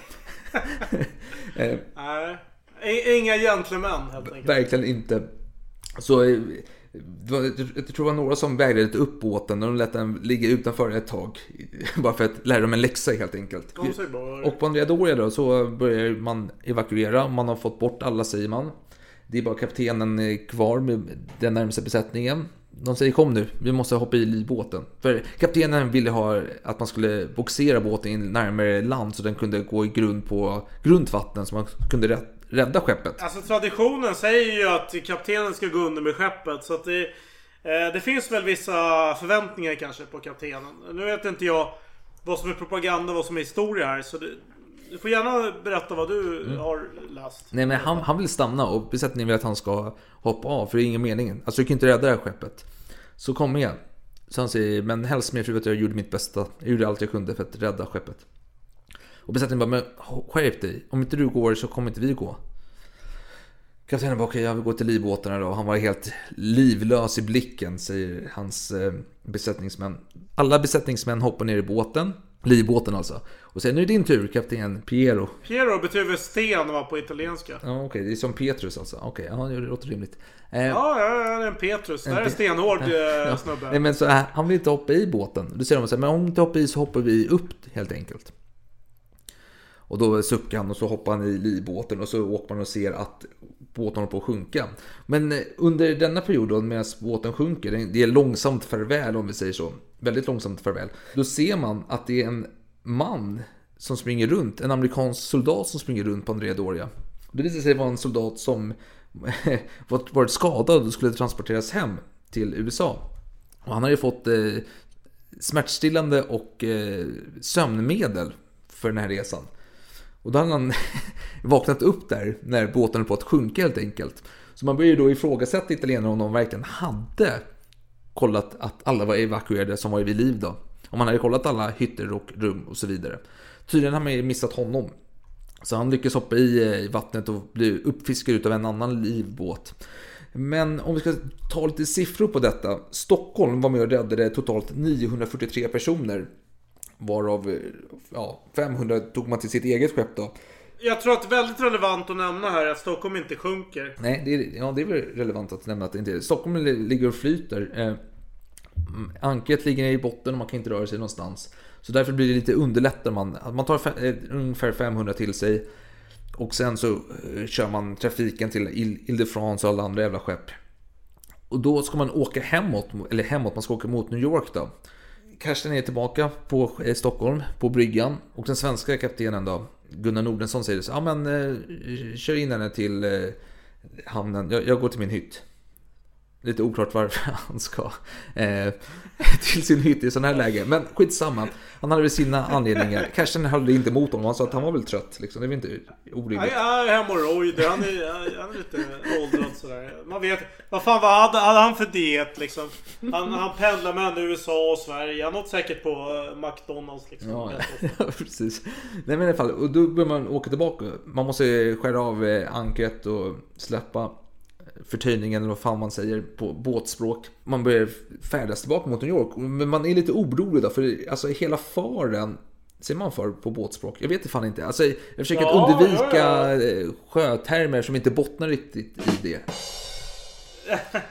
(laughs) eh, Nej. Inga gentlemän helt enkelt. Verkligen inte. Så jag tror det var några som vägrade upp båten och de lät den ligga utanför ett tag. (laughs) Bara för att lära dem en läxa helt enkelt. Och på Andrea Doria då så börjar man evakuera. Man har fått bort alla säger man. Det är bara kaptenen kvar med den närmaste besättningen. De säger kom nu, vi måste hoppa i livbåten. För kaptenen ville ha att man skulle boxera båten in närmare land så den kunde gå i grund på grunt vatten så man kunde rätt, rädda skeppet. Alltså traditionen säger ju att kaptenen ska gå under med skeppet. Så att det, eh, det finns väl vissa förväntningar kanske på kaptenen. Nu vet inte jag vad som är propaganda och vad som är historia här. Så det, du får gärna berätta vad du Mm. har läst. Nej men han, han vill stanna och besättningen vill att han ska hoppa av för det är ingen mening. Alltså du kan inte rädda det här skeppet. Så kom igen. Så han säger, men hälsa min fru att jag gjorde mitt bästa. Jag gjorde allt jag kunde för att rädda skeppet. Och besättningen bara, men skärp dig. Om inte du går så kommer inte vi gå. Kaptenen bara, okej jag vill gå till livbåtarna då. Han var helt livlös i blicken, säger hans eh, besättningsmän. Alla besättningsmän hoppar ner i båten. Livbåten alltså. Och nu är det din tur kapten Piero. Piero betyder sten va, på italienska. Ja, okej, det är som Petrus alltså. Okej, ja, det låter rimligt. Eh, ja, ja, det är en Petrus. Det här är en stenhård (laughs) eh, Ja. snubbe. Nej men så han vill inte hoppa i båten. Då säger de så här, men om du inte hoppar i så hoppar vi upp helt enkelt. Och då suckar han och så hoppar han i livbåten och så åker man och ser att båten håller på att sjunka. Men eh, under denna period då, medan båten sjunker, det är- långsamt farväl om vi säger så. Väldigt långsamt farväl. Då ser man att det är en man som springer runt, en amerikansk soldat som springer runt på Andrea Doria. Det visar sig vara en soldat som (laughs) varit varit skadad och skulle transporteras hem till USA. Och han har ju fått eh, smärtstillande och eh, sömnmedel för den här resan. Och då hade han (laughs) vaknat upp där när båten höll på att sjunka helt enkelt. Så man började ju då ifrågasätta italienarna om de verkligen hade kollat att alla var evakuerade som var vid liv då. Om man hade kollat alla hytter och rum och så vidare. Tydligen har man ju missat honom. Så han lyckas hoppa i eh, vattnet och bli uppfiskad utav en annan livbåt. Men om vi ska ta lite siffror på detta. Stockholm var med och räddade totalt 943 personer. Varav ja, 500 tog man till sitt eget skepp då. Jag tror att det är väldigt relevant att nämna här att Stockholm inte sjunker. Nej, det är, ja, det är väl relevant att nämna att det inte är. Stockholm li- ligger och flyter. Eh, mm, Anket ligger i botten och man kan inte röra sig någonstans. Så därför blir det lite underlättar man. Man tar ungefär 500 till sig. Och sen så eh, kör man trafiken till Ile Ile de France och alla andra jävla skepp. Och då ska man åka hemåt, eller hemåt, man ska åka mot New York då. Karsten är tillbaka på eh, Stockholm, på bryggan. Och den svenska kaptenen då, Gunnar Nordensson säger så ja men eh, kör in henne till eh, hamnen, jag, jag går till min hytt. Lite oklart varför (laughs) han ska eh, (laughs) till sin hytt i sån här läge. Men skitsamma. Han hade väl sina anledningar. Karsten höll inte emot honom. Han sa att han var väl trött. Liksom. Det är väl inte orimligt. Hemorrojder. Han är, han är lite åldrad sådär. Man vet. Vad fan vad hade, hade han för diet liksom? Han, han pendlar mellan USA och Sverige. Han åt säkert på eh, McDonalds liksom. Ja, ja, (laughs) precis. Nej men i alla fall, och då börjar man åka tillbaka. Man måste skära av eh, ankret och släppa förtöjningen eller vad fan man säger på båtspråk. Man börjar färdas tillbaka mot New York. Men man är lite orolig då, för alltså hela faren Säger man för på båtspråk? Jag vet fan inte. Alltså, jag försöker Ja, att undvika ja, eh, sjötermer som inte bottnar riktigt i det. (laughs)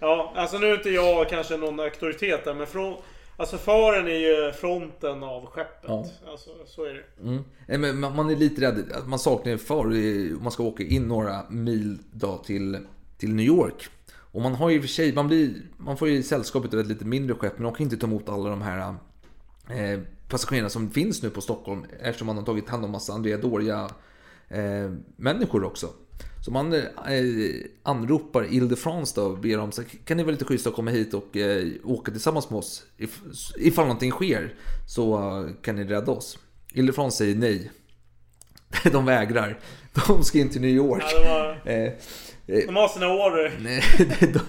Ja, alltså nu är inte jag kanske någon auktoritet där men från... Alltså faren är ju fronten av skeppet. Ja. Alltså så är det. Mm. Men man- är lite rädd. Man saknar en far man ska åka in några mil då till, till New York. Och man har ju och för sig, man, blir, man får ju sällskap av ett lite mindre skepp. Men de kan inte ta emot alla de här eh, passagerarna som finns nu på Stockholm. Eftersom man har tagit hand om massa Andrea Doria eh, människor också. Så man eh, anropar Ile de France då och ber dem så kan ni vara lite schyssta att komma hit och eh, åka tillsammans med oss. If, ifall någonting sker så eh, kan ni rädda oss. Ile de France säger nej. (laughs) De vägrar. De ska in till New York. Ja, (laughs) de har- Eh, De har sina. Nej,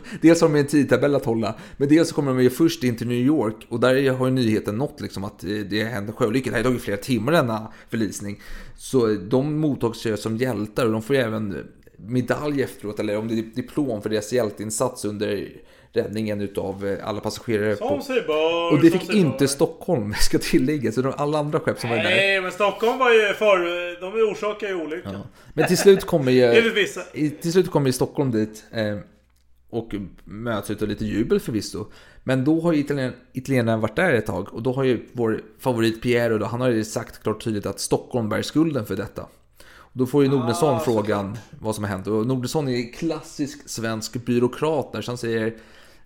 (laughs) dels har de en tidtabell att hålla, men dels så kommer de ju först in till New York och där har ju nyheten nått liksom att eh, det hände sjöolyckor. Det har tagit flera timmar denna förlisning. Så de mottas ju som hjältar och de får ju även medalj efteråt, eller om det är diplom för deras hjälteinsats under räddningen utav eh, alla passagerare. Som på- bör. och det fick inte bör. Stockholm, (laughs) ska tilläggas. Så de- alla andra skepp som var där. Nej, men Stockholm var ju för... De orsakar ju olyckan. Men till slut kommer ju... (laughs) Till slut kommer ju Stockholm dit. Eh, och möts av lite jubel förvisso. Men då har ju italien, italienarna varit där ett tag. Och då har ju vår favorit Piero då, han har ju sagt klart tydligt att Stockholm bär skulden för detta. Då får ju Nordensson Ah, frågan vad som har hänt. Och Nordensson är klassisk svensk byråkrat där. Så han säger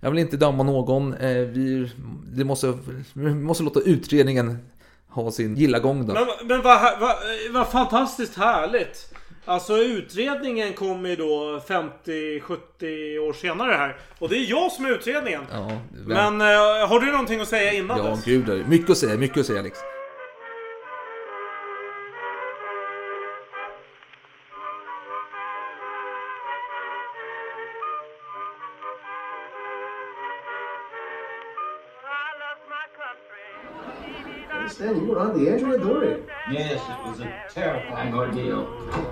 jag vill inte döma någon. Eh, vi, det måste, vi måste låta utredningen ha sin gilla gång då. Men, men vad, vad, vad fantastiskt härligt. Alltså utredningen kommer ju då 50-70 år senare här. Och det är jag som är utredningen. Ja, Men eh, har du någonting att säga innan Ja, dess? gud. Mycket att säga, mycket att säga Alex. You were on the Android Dory. Yes, it was a terrifying ordeal.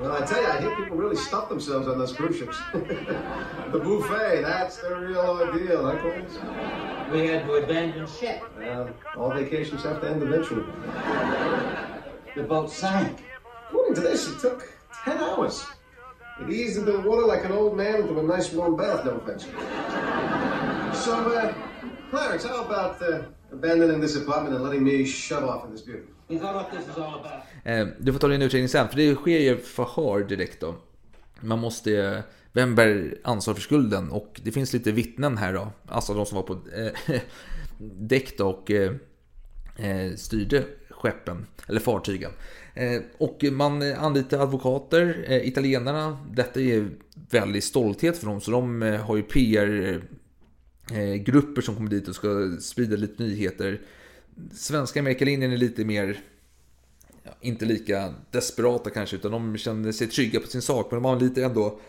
Well, I tell you, I hear people really stuff themselves on those cruise ships. (laughs) the buffet, that's the real ordeal, huh, Clarence? We had to abandon ship. Well, all vacations have to end eventually. The boat sank. According to this, it took 10 hours. It eased into the water like an old man into a nice warm bath, no offense. So, uh, Clarence, how about uh, abandoning this apartment and letting me shove off in this beauty? Is that what this is all about? Eh, du får ta din utredning sen, för det sker ju förhör direkt då. Man måste... Vem bär ansvar för skulden? Och det finns lite vittnen här då. Alltså de som var på eh, (laughs) däck då och eh, eh, styrde skeppen, eller fartygen. Eh, och man anlitar advokater, eh, italienarna. Detta är väldigt stolthet för dem, så de eh, har ju PR Eh, grupper som kommer dit och ska sprida lite nyheter. Svenska Amerikalinjen är lite mer ja, inte lika desperata kanske, utan de känner sig trygga på sin sak. Men de har lite ändå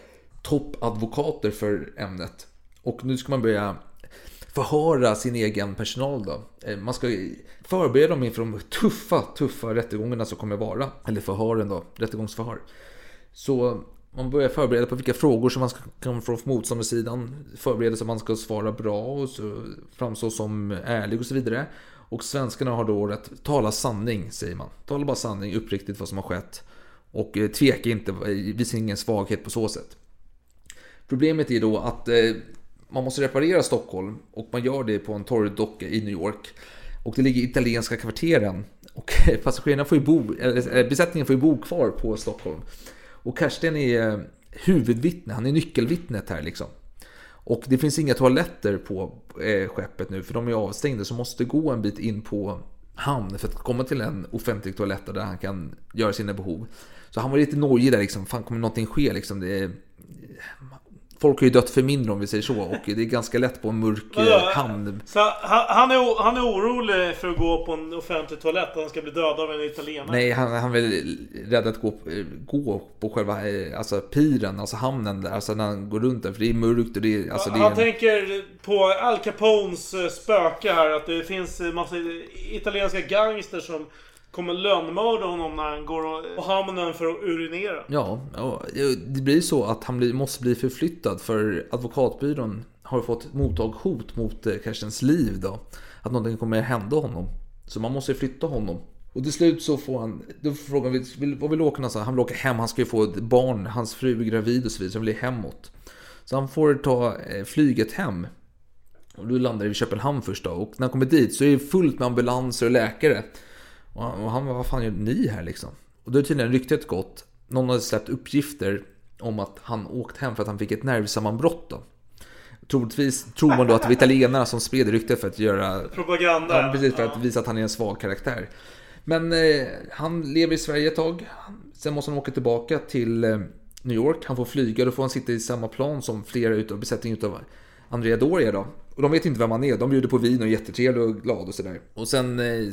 toppadvokater för ämnet. Och nu ska man börja förhöra sin egen personal då. Eh, man ska förbereda dem inför de tuffa, tuffa rättegångarna som kommer vara. Eller förhören då, rättegångsförhör. Så man börjar förbereda på vilka frågor som man ska, komma från motståndarsidan. Förbereda så att man ska svara bra och så, framstå som ärlig och så vidare. Och svenskarna har då rätt tala sanning, säger man. Tala bara sanning, uppriktigt vad som har skett. Och eh, tveka inte, eh, visa ingen svaghet på så sätt. Problemet är då att eh, man måste reparera Stockholm och man gör det på en torrdocka i New York. Och det ligger i italienska kvarteren. Och passagerarna får ju bo, eller besättningen får ju bo kvar på Stockholm. Och Karsten är eh, huvudvittne, han är nyckelvittnet här liksom. Och det finns inga toaletter på eh, skeppet nu för de är avstängda så måste gå en bit in på hamn för att komma till en offentlig toalett där han kan göra sina behov. Så han var lite nojig där liksom, fan kommer någonting ske liksom? Det är, folk har ju dött för mindre om vi säger så och det är ganska lätt på en mörk eh, hamn. Så han, han, är, han är orolig för att gå på en offentlig toalett och han ska bli dödad av en italienare. Nej, han, han väl rädd att gå, gå på själva eh, alltså, piren, alltså hamnen där, alltså när han går runt där. För det är mörkt och det är... Alltså, det är han tänker på Al Capones eh, spöke här. Att det finns massa italienska gangster som kommer lönnmörda honom när han går och- på hamnen för att urinera. Ja, det blir så att han måste bli förflyttad för advokatbyrån har fått mottag hot mot eh, Kerstens liv då. Att någonting kommer hända honom. Så man måste flytta honom. Och till slut så får han, då frågar vi, vill, vad vill åka någonstans? Han vill åka hem, han ska ju få ett barn, hans fru är gravid och så vidare, så han vill hemåt. Så han får ta eh, flyget hem. Och då landar i Köpenhamn först då. Och när han kommer dit så är det fullt med ambulanser och läkare. Och han, och han bara, vad fan gör ni här liksom? Och då är tydligen ryktet gått. Någon hade släppt uppgifter om att han åkt hem för att han fick ett nervsammanbrott då. Troligtvis tror man då att det var italienarna som spred ryktet för att göra... Propaganda. Ja, precis. För att visa att han är en svag karaktär. Men eh, han lever i Sverige ett tag. Sen måste han åka tillbaka till eh, New York. Han får flyga. Då får han sitta i samma plan som flera utav besättningen utav Andrea Doria då. Och de vet inte vem han är. De bjuder på vin och är jättetrevlig och glad och sådär. Och sen eh,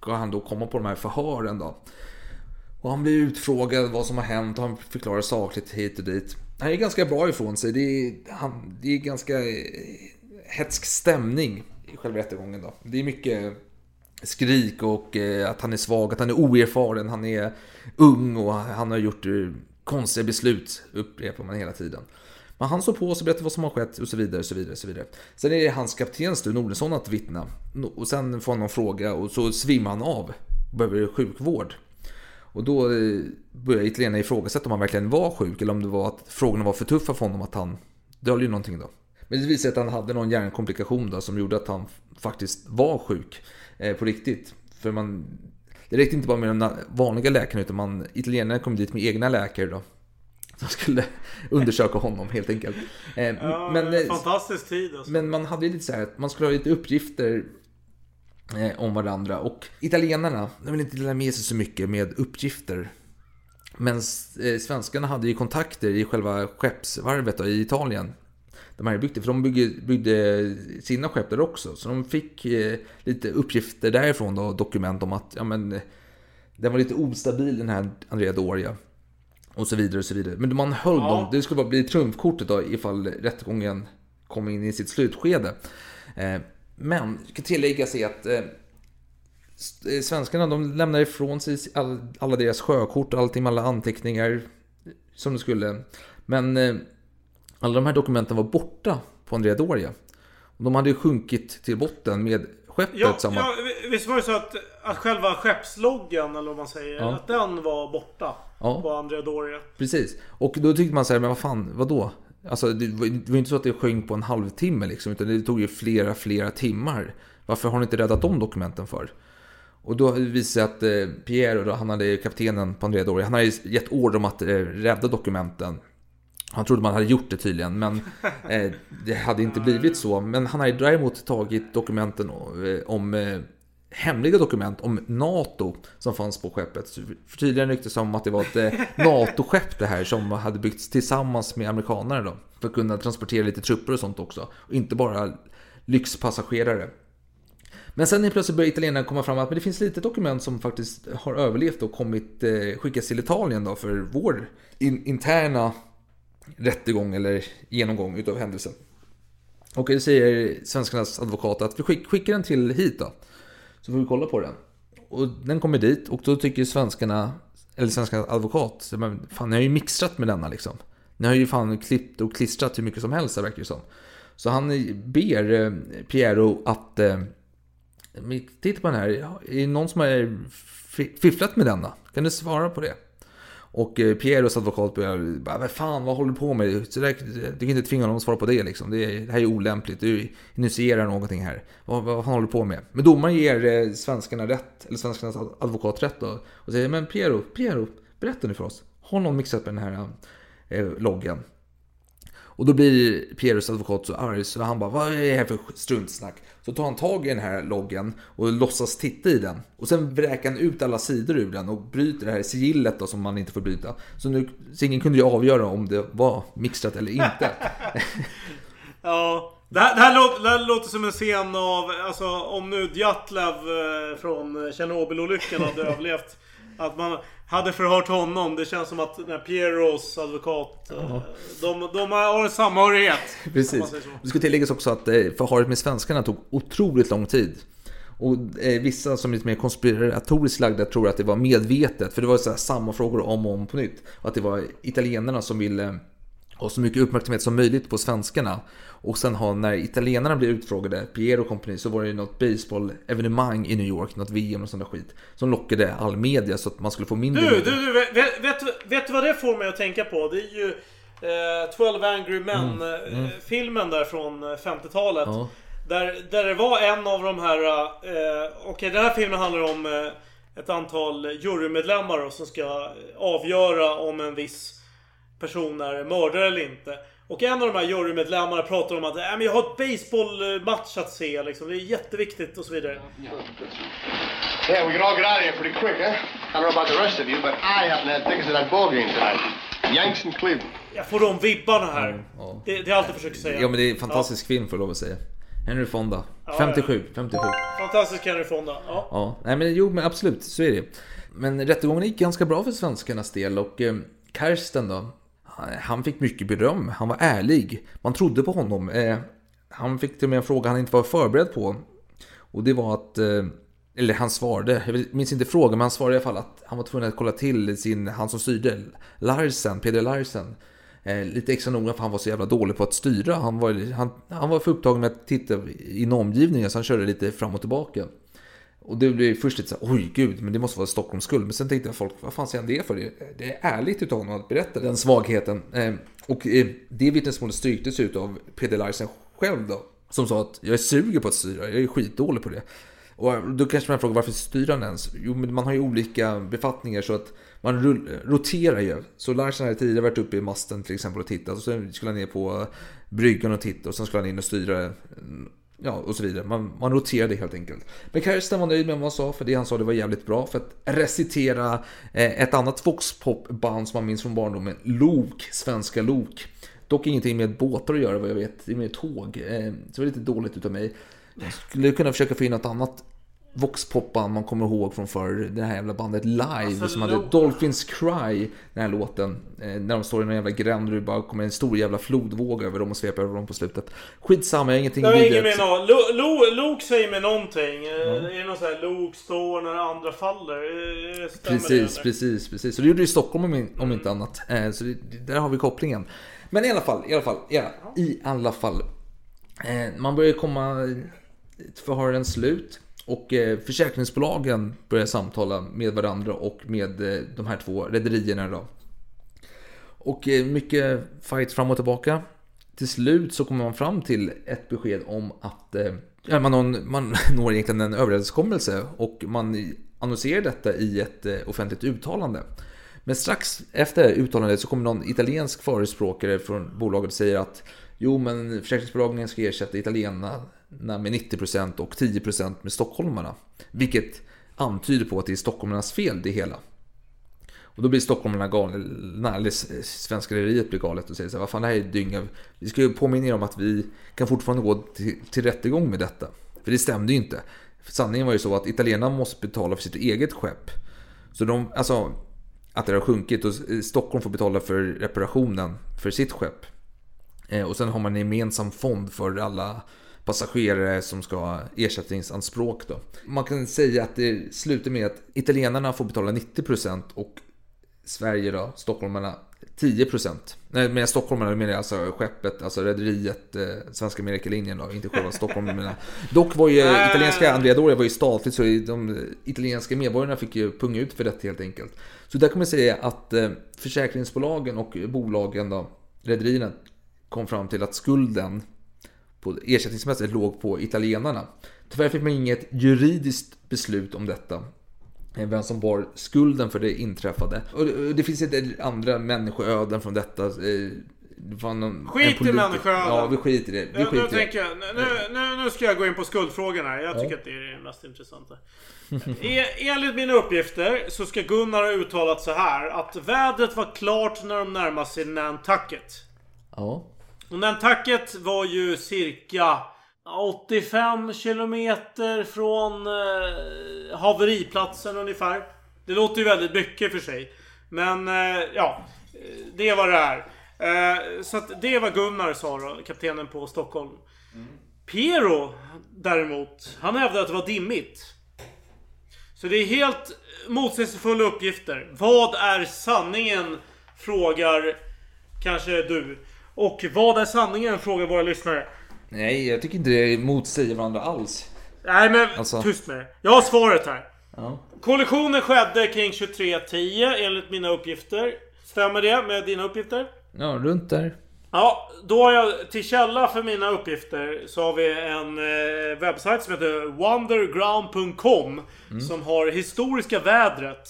ska han då komma på de här förhören då. Och han blir utfrågad vad som har hänt och han förklarar sakligt hit och dit. Han är ganska bra ifrån sig. Det är, han, det är ganska eh, hetsk stämning i själva rättegången då. Det är mycket skrik och eh, att han är svag, att han är oerfaren, han är ung och han har gjort eh, konstiga beslut, upprepar man hela tiden. Men han såg på och berättade vad som har skett och så vidare. Så vidare, så vidare. Sen är det hans kapten Stu Nordensson att vittna. Och sen får han någon fråga och så svimmar han av och behöver sjukvård. Och då eh, börjar italienarna ifrågasätta om han verkligen var sjuk eller om det var att frågorna var för tuffa för honom att han döljer någonting då. Men det visade sig att han hade någon hjärnkomplikation då som gjorde att han faktiskt var sjuk eh, på riktigt. För man, det räckte inte bara med de vanliga läkarna utan man, italienarna kom dit med egna läkare då. Som skulle undersöka honom helt enkelt. Eh, Ja, men, eh, fantastisk tid alltså. men man hade ju lite så här att man skulle ha lite uppgifter eh, om varandra. Och italienarna, de vill inte dela med sig så mycket med uppgifter. Men svenskarna hade ju kontakter i själva skeppsvarvet då, i Italien. De här byggde, för de byggde, byggde sina skepp där också. Så de fick lite uppgifter därifrån då, dokument om att ja, men, den var lite ostabil den här Andrea Doria. Och så vidare och så vidare. Men man höll Ja. dem, det skulle bara bli trumfkortet då ifall rättegången kom in i sitt slutskede. Eh, men kan tilläggas är att eh, eh, svenskarna de lämnar ifrån sig all, alla deras sjökort allting med alla anteckningar som de skulle. Men alla de här dokumenten var borta på Andrea Doria. De hade ju sjunkit till botten med skeppet. Ja, samma. ja, visst var det så att, att själva skeppsloggan, eller vad man säger, Ja. att den var borta Ja. på Andrea Doria. Precis. Och då tyckte man så här, men vad fan, vad då? Alltså det var det var inte så att det sjönk på en halvtimme liksom, utan det tog ju flera, flera timmar. Varför har ni inte räddat de dokumenten för? Och då visade att eh, Piero, då, han hade kaptenen på Andrea Doria, han hade gett order om att eh, rädda dokumenten. Han trodde man hade gjort det tydligen, men eh, det hade inte blivit så. Men han hade däremot tagit dokumenten om hemliga dokument om NATO som fanns på skeppet. För tydligen ryktes det om att det var ett eh, (laughs) NATO-skepp det här som hade byggts tillsammans med amerikanare då. För att kunna transportera lite trupper och sånt också. Och inte bara lyxpassagerare. Men sen helt plötsligt börjar italienarna komma fram att men det finns lite dokument som faktiskt har överlevt och kommit eh, skickas till Italien då för vår in, interna rättegång eller genomgång utav händelsen. Och det säger svenskarnas advokat att vi skick, skickar den till hit då. Så får vi kolla på den. Och den kommer dit och då tycker svenskarna, eller svenska advokat, men fan ni har ju mixtrat med denna liksom. Ni har ju fan klippt och klistrat hur mycket som helst det verkar det som. Så han ber eh, Piero att eh, titta på den här, är det någon som har fifflat med denna? Kan du svara på det? Och eh, Pieros advokat börjar bara, vad fan, vad håller du på med? Så där, du kan inte tvinga honom att svara på det liksom. Det, är- det här är olämpligt. Du initierar någonting här. Vad, vad han håller på med? Men domaren ger eh, svenskarna rätt, eller svenskarnas advokat rätt då. Och säger, men Piero, Piero, berätta nu för oss. Har någon mixat med den här eh, loggen? Och då blir Pieros advokat så arg så han bara, vad är det här för struntsnack? Så tar han tag i den här loggen och låtsas titta i den. Och sen vräker han ut alla sidor ur den och bryter det här sigillet då som man inte får bryta. Så nu, så ingen kunde ju avgöra om det var mixtrat eller inte. (laughs) Ja. Det här, det, här låter, det här låter som en scen av, alltså om nu Djatlev eh, från Tjernobylolyckan hade överlevt. Att man hade förhört honom. Det känns som att den här Pieros advokat, eh, de, de har samhörighet. (laughs) Precis. Det ska tilläggas också att eh, förhöret med svenskarna tog otroligt lång tid. Och eh, vissa som är lite mer konspiratoriskt lagda tror att det var medvetet. För det var så här samma frågor om och om på nytt. Och att det var italienarna som ville ha så mycket uppmärksamhet som möjligt på svenskarna. Och sen ha, när italienarna blev utfrågade, Piero Company, så var det något baseball-evenemang i New York, något VM och sån där skit. Som lockade all media så att man skulle få mindre Du, media. du, du vet, vet, vet du vad det får mig att tänka på? Det är ju eh, 12 Angry Men Mm, eh, mm. där från eh, 50-talet. Ja. Där, där det var en av de här... Eh, Okej, den här filmen handlar om eh, ett antal jurymedlemmar då, som ska avgöra om en viss person är mördare eller inte. Och en av de här jurymedlemmarna pratar om att äh, men jag har ett baseballmatch att se. Liksom. Det är jätteviktigt och så vidare. Yeah, we can all get out of here pretty quick, huh? I don't know about the rest of you, but I happen to have tickets to that ball game tonight. Yanks and Cleveland. Jag får de vibbarna här. Det, det är allt jag försöker säga. Ja men det är en fantastisk film får jag lov att säga. Henry Fonda. Ja, 57, 57. Fantastisk Henry Fonda. Ja. Ja, nej men jo men absolut, så är det. Men rättegången gick ganska bra för svenskarnas del och eh, Karsten då, han fick mycket beröm. Han var ärlig. Man trodde på honom. Eh, han fick till och med en fråga han inte var förberedd på. Och det var att, eh, eller han svarade, jag minns inte frågan, men han svarade i alla fall att han var tvungen att kolla till sin, han som styrde, Larsen, Peder Larsen. Eh, lite extra noga för han var så jävla dålig på att styra. Han var, han, han var för upptagen med att titta i omgivningen så han körde lite fram och tillbaka. Och det blev först lite så här, oj gud, men det måste vara Stockholms skuld. Men sen tänkte jag folk, vad fan säger han det för? Det, det är ärligt utav honom att berätta den svagheten. Ehm, och eh, det vittnesmålet stryktes ut av Peder Larsen själv då. Som sa att jag är suger på att styra, jag är skitdålig på det. Och eh, då kanske man frågar varför styr han ens? Jo, men man har ju olika befattningar så att man eh, roterar ju. Så Larsen hade tidigare varit uppe i masten till exempel och tittat. Och sen skulle han ner på bryggan och titta och sen skulle han in och styra Ja, och så vidare. Man, man roterade helt enkelt. Men Kirsten var nöjd med vad han sa, för det han sa det var jävligt bra. För att recitera eh, ett annat Voxpop-band som man minns från barndomen, Lok, Svenska Lok. Dock ingenting med båtar att göra vad jag vet, det är med tåg. Eh, så det var lite dåligt utav mig. Jag skulle kunna försöka få in något annat Voxpopband man kommer ihåg från förr. Det här jävla bandet Live Alltså, som hade Dolphins Cry, den här låten. Eh, när de står i någon jävla gränd och det bara kommer en stor jävla flodvåg över dem och sveper över dem på slutet. Skitsamma, jag har ingenting Det vidare- med något. Lo- Lo- Lok säger mig någonting. Mm. Det är något sånt här Lok står när andra faller. Eh, Stämmer Precis, det, precis, precis. Så det gjorde det i Stockholm om, om inte annat. Eh, Så det, där har vi kopplingen. Men i alla fall, i alla fall, ja, i alla fall. Eh, Man börjar komma till förhörens slut. Och eh, försäkringsbolagen börjar samtala med varandra och med eh, de här två rederierna då. Och eh, mycket fight fram och tillbaka. Till slut så kommer man fram till ett besked om att ja, man, når, man (laughs) når egentligen en överenskommelse och man annonserar detta i ett offentligt uttalande. Men strax efter uttalandet så kommer någon italiensk förespråkare från bolaget och säger att jo men försäkringsbolagen ska ersätta italienarna med 90% och 10% med stockholmarna. Vilket antyder på att det är stockholmarnas fel det hela. Och då blir stockholmarna galna, eller svenska rederiet blir galet och säger så här, vad fan det här är dynga. Vi ska ju påminna er om att vi kan fortfarande gå till, till rättegång med detta. För det stämde ju inte. För sanningen var ju så att italienarna måste betala för sitt eget skepp. Så de, alltså att det har sjunkit och Stockholm får betala för reparationen för sitt skepp. Eh, och sen har man en gemensam fond för alla passagerare som ska ha ersättningsanspråk. Då. Man kan säga att det slutar med att italienarna får betala 90% och Sverige då, stockholmarna 10%. Nej, men stockholmarna menar jag alltså skeppet, alltså rederiet eh, Svenska Amerikalinjen då, inte själva Stockholm. menar. Dock var ju italienska Andrea Doria var ju statligt så de italienska medborgarna fick ju punga ut för detta helt enkelt. Så där kan man säga att eh, försäkringsbolagen och bolagen då, rederierna kom fram till att skulden på ersättningsmässigt låg på italienarna. Tyvärr fick man inget juridiskt beslut om detta. Eh, Vem som bar skulden för det inträffade. Och det, finns inte andra människoöden från detta. eh, någon, Skit i människoöden. Ja, vi skiter i det. Vi Nu, nu, skiter det. tänker jag, nu, nu, nu ska jag gå in på skuldfrågan här. Jag tycker Ja. att det är det mest intressanta. E, enligt mina uppgifter så ska Gunnar ha uttalat så här att vädret var klart när de närmade sig Nantucket. Ja. Och Nantucket var ju cirka 85 kilometer från eh, haveriplatsen ungefär. Det låter ju väldigt mycket för sig. Men eh, ja, eh, det är vad det är. Eh, så att det är vad Gunnar sa då, kaptenen på Stockholm. Piero däremot, han hävdade att det var dimmigt. Så det är helt motsägelsefulla uppgifter. Vad är sanningen? Frågar kanske du. Och vad är sanningen? Frågar våra lyssnare. Nej, jag tycker inte det motsäger varandra alls. Nej men Alltså- tyst med er. Jag har svaret här. Ja. Kollisionen skedde kring 23.10 enligt mina uppgifter. Stämmer det med dina uppgifter? Ja, runt där. Ja, då har jag till källa för mina uppgifter så har vi en eh, webbsajt som heter wonderground.com som har historiska vädret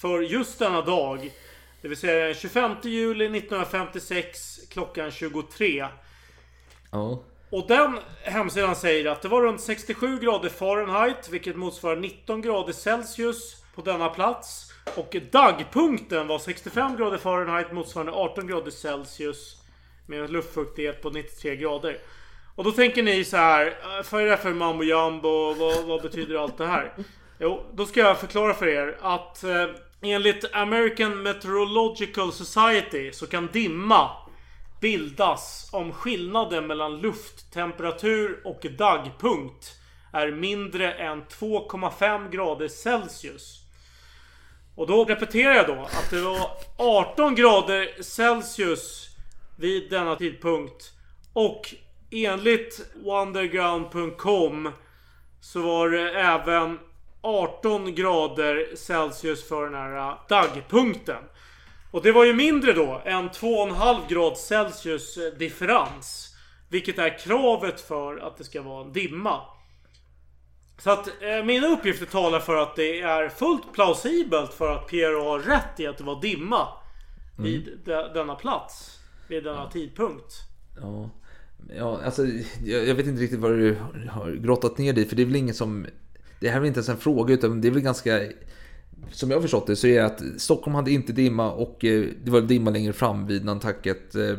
för just denna dag. Det vill säga den 25 juli 1956 klockan 23. Ja. Och den hemsidan säger att det var runt 67 grader Fahrenheit, vilket motsvarar 19 grader Celsius på denna plats. Och dagpunkten var 65 grader Fahrenheit motsvarande 18 grader Celsius med en luftfuktighet på 93 grader. Och då tänker ni så här, "Eh, vad är det för mambo jumbo? Vad, vad betyder allt det här? Jo, då ska jag förklara för er att eh, enligt American Meteorological Society så kan dimma bildas om skillnaden mellan lufttemperatur och dagpunkt är mindre än 2,5 grader Celsius. Och då repeterar jag då att det var 18 grader Celsius vid denna tidpunkt. Och enligt wonderground.com så var det även 18 grader Celsius för den här dagpunkten. Och det var ju mindre då än 2,5 grad Celsius eh, differens. Vilket är kravet för att det ska vara en dimma. Så att eh, mina uppgifter talar för att det är fullt plausibelt för att Piero har rätt i att det var dimma. Vid de, denna plats. Vid denna tidpunkt. Ja. Ja, alltså, jag, jag vet inte riktigt vad du har grottat ner dig för det är väl ingen som... Det här är inte ens en fråga utan det är väl ganska... Som jag har förstått det så är det att Stockholm hade inte dimma och eh, det var dimma längre fram vid Nantucket eh,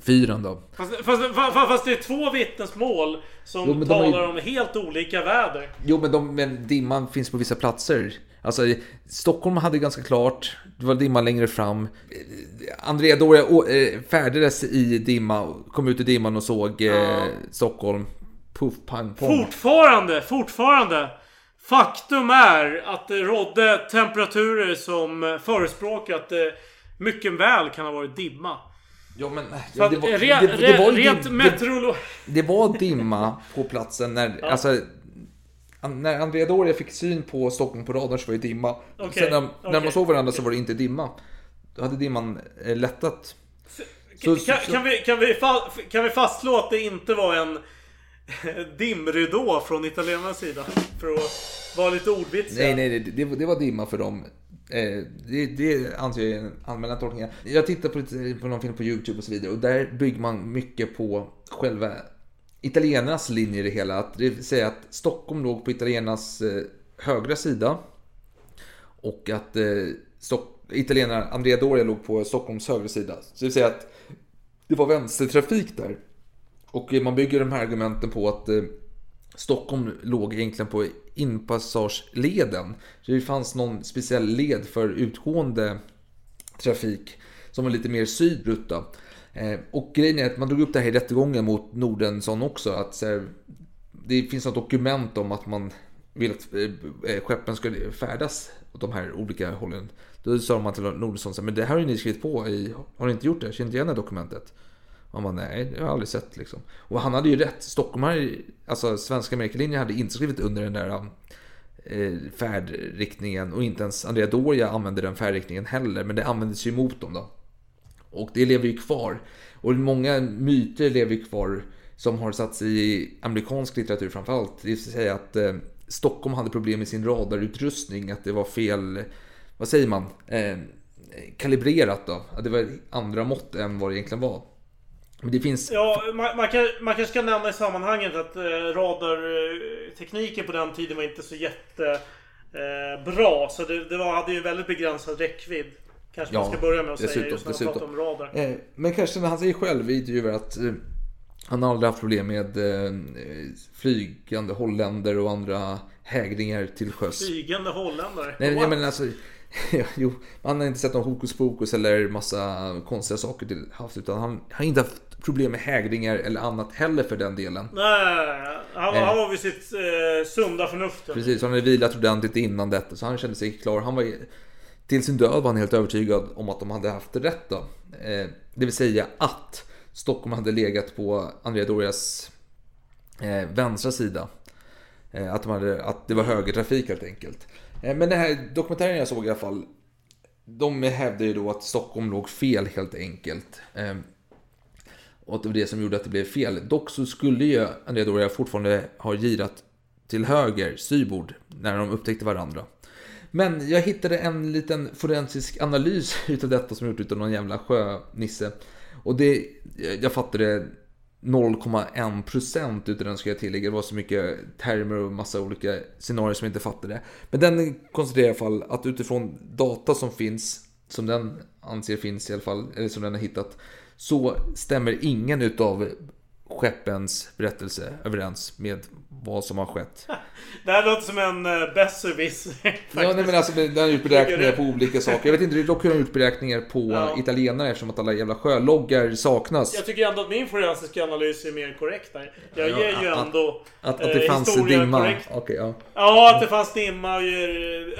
fyren då. Fast, fast, fast, det är två vittnesmål som Jo, talar om helt olika väder. Jo men, de, men dimman finns på vissa platser. Alltså Stockholm hade ganska klart, det var dimma längre fram. Eh, Andrea Doria eh, färdades i dimma, kom ut i dimman och såg eh, Ja. Stockholm. Puff, pang, pong. Fortfarande, fortfarande. Faktum är att det rådde temperaturer som förespråkar att det mycket väl kan ha varit dimma. Ja, men, det var- det- det rent dim- meteorolo... Det var dimma på platsen när, Ja. alltså, när Andrea Doria fick syn på Stockholm på radarn så var det dimma. Okej, Sen när, när okej. man såg varandra så var det inte dimma. Då hade dimman eh, lättat. Så- kan, så- kan, vi, kan, vi fa, kan vi fastslå att det inte var en (laughs) dimridå från italienarnas sida? För att vara lite ordvitsiga. Nej, nej, det, det, var- det var dimma för dem. Eh, det, det anser jag är en allmänna tolkning. Jag tittar på, på någon film på YouTube och så vidare och där bygger man mycket på själva italienarnas linje i det hela. Att det vill säga att Stockholm låg på italienarnas eh, högra sida och att eh, Stock, italienarna, Andrea Doria låg på Stockholms högra sida. Så det vill säga att det var vänstertrafik där. Och eh, man bygger de här argumenten på att eh, Stockholm låg egentligen på inpassageleden. Så det fanns någon speciell led för utgående trafik som var lite mer sydut då. Eh, och grejen är att man drog upp det här i rättegången mot Nordensson också. Att det finns något dokument om att man vill att skeppen ska färdas åt de här olika hållen. Då sa man till Nordensson så här, men det här har ju ni skrivit på i, har ni inte gjort det? Jag känner inte igen det här dokumentet. Man bara, nej, det har jag aldrig sett liksom. Och han hade ju rätt. Stockholmare, alltså svenska Amerikalinjen hade inte skrivit under den där um, eh, färdriktningen. Och inte ens Andrea Doria använde den färdriktningen heller. Men det användes ju emot dem då. Och det lever ju kvar. Och många myter lever ju kvar som har satts i amerikansk litteratur framförallt. Det vill säga att eh, Stockholm hade problem med sin radarutrustning. Att det var fel, vad säger man, eh, kalibrerat då. Att det var andra mått än vad det egentligen var. Det finns... Ja, man, man, kan, man kanske ska nämna i sammanhanget att eh, radartekniken på den tiden var inte så jätte eh. Så det, det var, hade ju väldigt begränsad räckvidd. Kanske man ska börja med att säga just när man pratar om radar. Eh, Men Karsten han säger själv i intervjuer att eh, han har aldrig haft problem med eh, flygande holländer och andra hägringar till sjöss. Flygande holländare. Nej, What? jag menar alltså, (laughs) jo, man har inte sett någon hokus pokus eller massa konstiga saker till havs. Utan han har inte haft problem med hägringar eller annat heller för den delen. Nej, han, Eh. han var vid sitt eh, sunda förnuft. Precis, han hade vilat ordentligt innan detta. Så han kände sig klar. Han var, till sin död var han helt övertygad om att de hade haft rätt då. Eh, det vill säga att Stockholm hade legat på Andrea Dorias eh, vänstra sida. Eh, att, de hade, att det var högertrafik helt enkelt. Eh, men den här dokumentären jag såg i alla fall. De hävdar ju då att Stockholm låg fel helt enkelt. Ehm, och att det var det som gjorde att det blev fel. Dock så skulle ju Andrea Doria fortfarande ha girat till höger, styrbord, när de upptäckte varandra. Men jag hittade en liten forensisk analys (laughs) utav detta som gjort utav någon jävla sjönisse. Och det, jag fattade 0,1 procent utav den ska jag tillägga. Det var så mycket termer och massa olika scenarier som jag inte fattade. Men den konstaterar i alla fall att utifrån data som finns, som den anser finns i alla fall, eller som den har hittat, så stämmer ingen utav skeppens berättelse överens med vad som har skett. (laughs) Det här låter som en uh, besserwisser. (laughs) Ja, nej, men alltså, den har gjort beräkningar (laughs) på olika saker. Jag vet inte, dock har de gjort beräkningar på Ja. italienare eftersom att alla jävla sjöloggar saknas. Jag tycker ändå att min forensiska analys är mer korrekt där. Jag Ja, ger ju att- ändå Att, att eh, det fanns historia dimma. korrekt. Okej, ja. Ja, att det fanns dimma och ger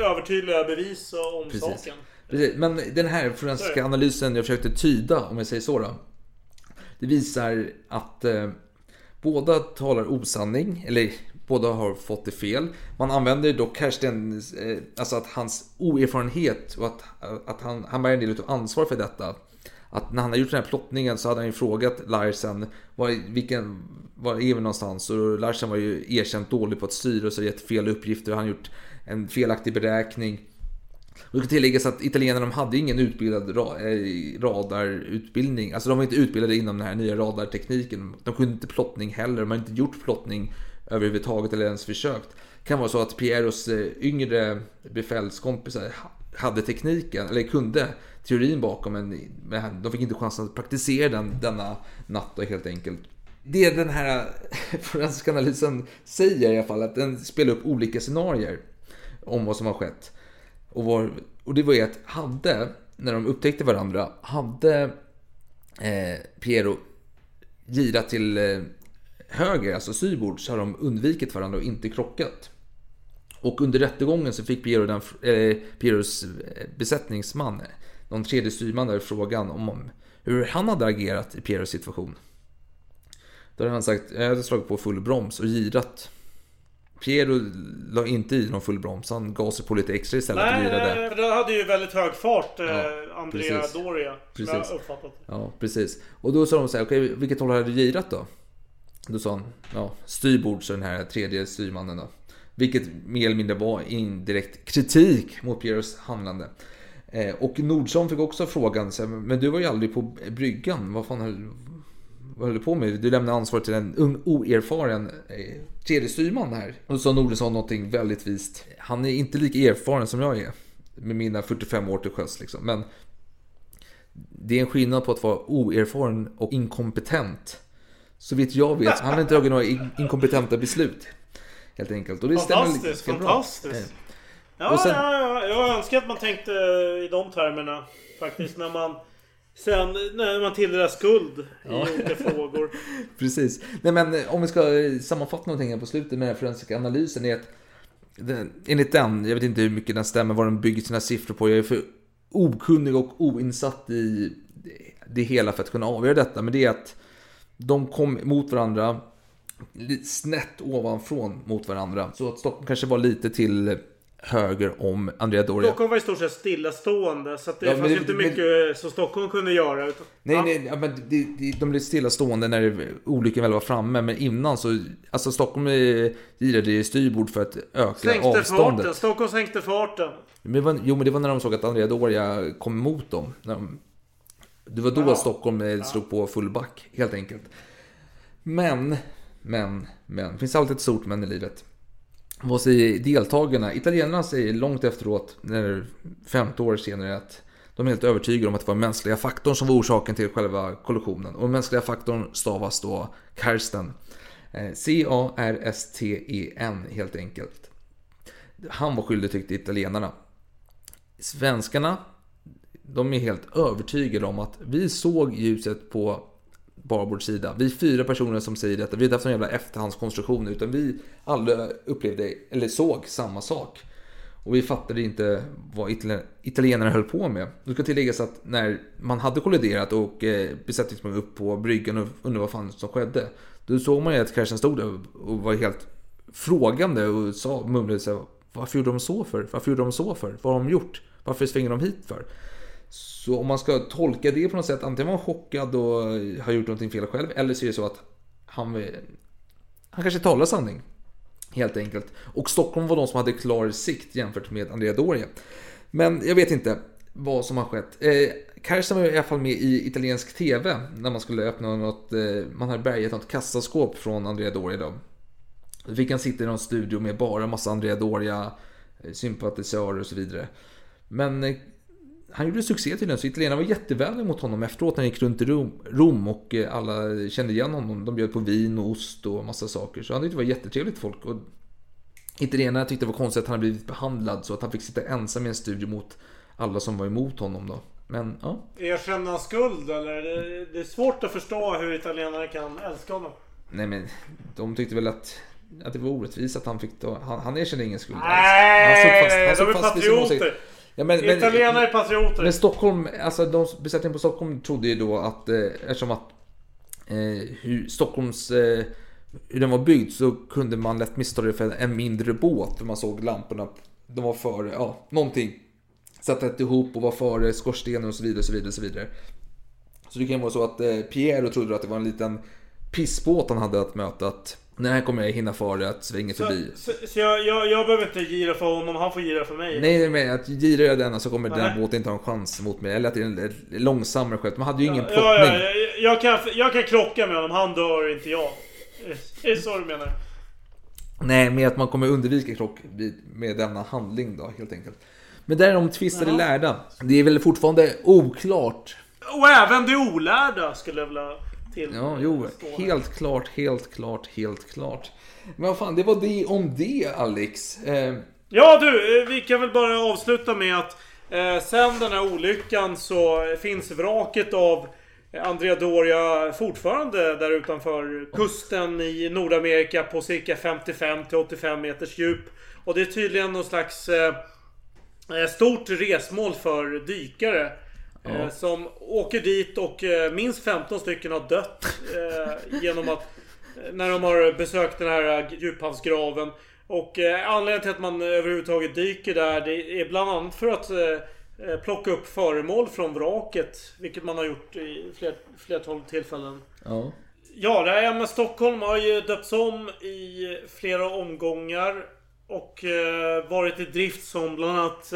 övertydliga bevis om Precis. saken. Precis. Men den här forensiska analysen jag försökte tyda, om jag säger så då. Det visar att eh, båda talar osanning, eller båda har fått det fel. Man använder dock Kerstin, eh, alltså att hans oerfarenhet och att, att han, han bär en del av ansvar för detta. Att när han har gjort den här plottningen så hade han ju frågat Larsen var, vilken, var är vi någonstans? Och Larsen var ju erkänt dålig på att styra och så gett fel uppgifter och han har gjort en felaktig beräkning. Och det ska tilläggas att italienarna hade ingen utbildad eh, radarutbildning. Alltså de var inte utbildade inom den här nya radartekniken. De kunde inte plottning heller. De har inte gjort plottning överhuvudtaget eller ens försökt. Det kan vara så att Pieros eh, yngre befälskompisar hade tekniken, eller kunde teorin bakom, men de fick inte chansen att praktisera den denna natt då, helt enkelt. Det den här eh, (laughs) forensiska analysen säger i alla fall, att den spelar upp olika scenarier om vad som har skett. Och, var, och det var ju att hade, när de upptäckte varandra, hade eh, Piero girat till eh, höger, alltså sybord, så har de undvikit varandra och inte krockat. Och under rättegången så fick Piero den, eh, Pieros eh, besättningsman, någon tredje styrman där, frågan om hur han hade agerat i Pieros situation. Då hade han sagt, jag hade slagit på full broms och girat. Piero la inte i någon full broms, han sig på lite extra istället Nej, nej, den hade ju väldigt hög fart, eh, Ja, Andrea precis. Doria. Som Precis. jag uppfattat. Ja, precis. Och då sa de så här, okej, vilket håll hade du girat då? Då sa han, ja, styrbord, så den här tredje styrmannen då. Vilket mer eller mindre var indirekt kritik mot Pieros handlande. Eh, och Nordsson fick också frågan, så här, men du var ju aldrig på bryggan, vad fan vad höll du på med? Du lämnade ansvaret till en ung, oerfaren eh, tredje styrman här. Och då sa Nordsson någonting väldigt vist. Han är inte lika erfaren som jag är. Med mina 45 år till sjöss liksom. Men det är en skillnad på att vara oerfaren och inkompetent. Så vitt jag vet, han har inte tagit några in- inkompetenta beslut. Helt enkelt. Och det stämmer Fantastiskt, bra. fantastiskt. Eh, Ja, sen- ja, ja, jag önskar att man tänkte i de termerna. Faktiskt när man sen när man tilldelar skuld Ja. i olika frågor. (laughs) Precis. Nej men eh, om vi ska eh, sammanfatta någonting här på slutet med den forensiska analysen är att den, enligt den, jag vet inte hur mycket den stämmer, vad den bygger sina siffror på. Jag är för okunnig och oinsatt i det hela för att kunna avgöra detta. Men det är att de kom mot varandra snett ovanifrån mot varandra. Så att Stockholm kanske var lite till höger om Andrea Doria. Stockholm var i stort sett stillastående. Så det Ja, men fanns det- inte men- mycket som Stockholm kunde göra. Utan, Nej, ja. nej, ja, men det, det, de blev stillastående när olyckan väl var framme. Men innan så, alltså Stockholm girade i styrbord för att öka Sänkte avståndet. farten. Stockholm sänkte farten. Men var, jo, men det var när de såg att Andrea Doria kom emot dem. De, det var då Ja. Stockholm eh, slog på full back, helt enkelt. Men, men, men. Det finns alltid ett stort men i livet. Vad säger deltagarna? Italienarna säger långt efteråt, när 50 år senare, att de är helt övertygade om att det var mänskliga faktorn som var orsaken till själva kollisionen. Och mänskliga faktorn stavas då Karsten. Eh, C-A-R-S-T-E-N helt enkelt. Han var skyldig tyckte italienarna. Svenskarna, de är helt övertygade om att vi såg ljuset på Barbords sida. Vi fyra personer som säger detta. Vi har inte haft någon jävla efterhandskonstruktion utan vi alla upplevde, eller såg samma sak. Och vi fattade inte vad italienarna höll på med. Det ska tilläggas att när man hade kolliderat och eh, besättningsmän upp på bryggan och undrade vad fan som skedde. Då såg man ju att Karsten stod där och var helt frågande och sa, mumlade sig. varför gjorde de så för? Varför gjorde de så för? Vad har de gjort? Varför svänger de hit för? Så om man ska tolka det på något sätt, antingen var han chockad och har gjort någonting fel själv, eller så är det så att han, han kanske talar sanning. Helt enkelt. Och Stockholm var de som hade klar sikt jämfört med Andrea Doria. Men jag vet inte vad som har skett. Eh, Karsten var i alla fall med i italiensk TV när man skulle öppna något, eh, man hade bärgat något kassaskåp från Andrea Doria då. Då fick han sitta i någon studio med bara massa Andrea Doria-sympatisörer eh, och så vidare. Men eh, han gjorde succé tydligen, så italienarna var jättevänliga mot honom efteråt när han gick runt i Rom, Rom och eh, alla kände igen honom. De bjöd på vin och ost och massa saker. Så han tyckte det var jättetrevligt folk. Och italienarna tyckte det var konstigt att han hade blivit behandlad så att han fick sitta ensam i en studio mot alla som var emot honom då. Men ja, Erkänna han skuld eller? Det, är svårt att förstå hur italienare kan älska honom. nej men de tyckte väl att, att det var orättvist att han fick då, han, han erkände ingen skuld alls. Nej, Han de är fast- han sin åsikt. patrioter. Ja, men, men, Italienare är patrioter. Men Stockholm, alltså de besättningen på Stockholm trodde ju då att eh, eftersom att eh, hur Stockholms eh, hur den var byggd så kunde man lätt missta det för en mindre båt för man såg lamporna. De var före, ja, någonting. Satt rätt ihop och var före skorstenen och så vidare, så vidare, så vidare. Så det kan vara så att eh, Piero trodde att det var en liten pissbåt han hade att möta. Att Den här kommer jag hinna fara att svänga Så, förbi. så, så jag, jag, jag behöver inte gira för honom, han får gira för mig. Nej, nej, men att girar jag denna så kommer den Nej. här båten inte ha en chans mot mig. Eller att det är en långsammare skepp. Man hade ju ingen Ja, plockning. ja, ja, jag, jag, kan, jag kan krocka med honom, han dör inte jag. Är det så du menar? Nej, med att man kommer undvika krock med denna handling då, helt enkelt. Men där är de tvistade lärda. Det är väl fortfarande oklart. Och även det olärda skulle jag vilja till. Ja, jo, helt klart, helt klart, helt klart. Men vad fan, det var det om det, Alex. Eh, Ja du, eh, vi kan väl bara avsluta med att eh, sen den här olyckan så finns vraket av Andrea Doria fortfarande där utanför kusten i Nordamerika på cirka 55 till 85 meters djup. Och det är tydligen någon slags eh, eh, stort resmål för dykare. Ja. Eh, som åker dit och eh, minst 15 stycken har dött eh, genom att när de har besökt den här djuphavsgraven. Och anledningen till att man överhuvudtaget dyker där det är bland annat för att plocka upp föremål från vraket. Vilket man har gjort i fler, flertal tillfällen. ja. Ja, det här med Stockholm har ju döpts om i flera omgångar. Och varit i drift som bland annat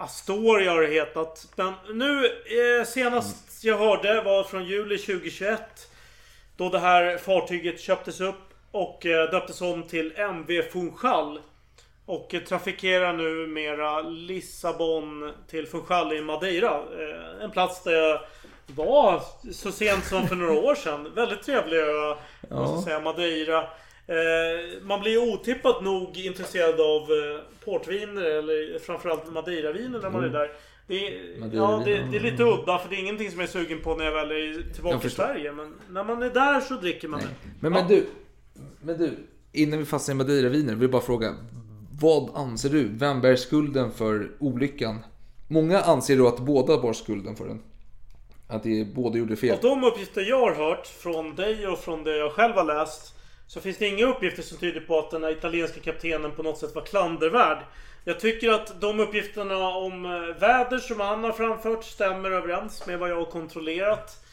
Astoria har det hetat. Men nu eh, senast jag hörde var från juli 2021. Då det här fartyget köptes upp och eh, döptes om till MV Funchal. Och eh, trafikerar nu mera Lissabon till Funchal i Madeira. Eh, en plats där jag var så sent som för några år sedan. Väldigt trevlig ö, måste jag säga. Madeira. Eh, man blir otippat nog intresserad av eh, portviner eller framförallt Madeiraviner när man är Mm. där. Det är, ja, det, det är lite udda för det är ingenting som jag är sugen på när jag väl är tillbaka i. Sverige. Men när man är där så dricker man det. Men, Ja. men du, men du, innan vi fastnar i Madeira-viner, vill jag bara fråga. Vad anser du? Vem bär skulden för olyckan? Många anser då att båda bar skulden för den. Att det båda gjorde fel. Av de uppgifter jag har hört från dig och från det jag själv har läst så finns det inga uppgifter som tyder på att den här italienska kaptenen på något sätt var klandervärd. Jag tycker att de uppgifterna om eh, väder som han har framfört stämmer överens med vad jag har kontrollerat.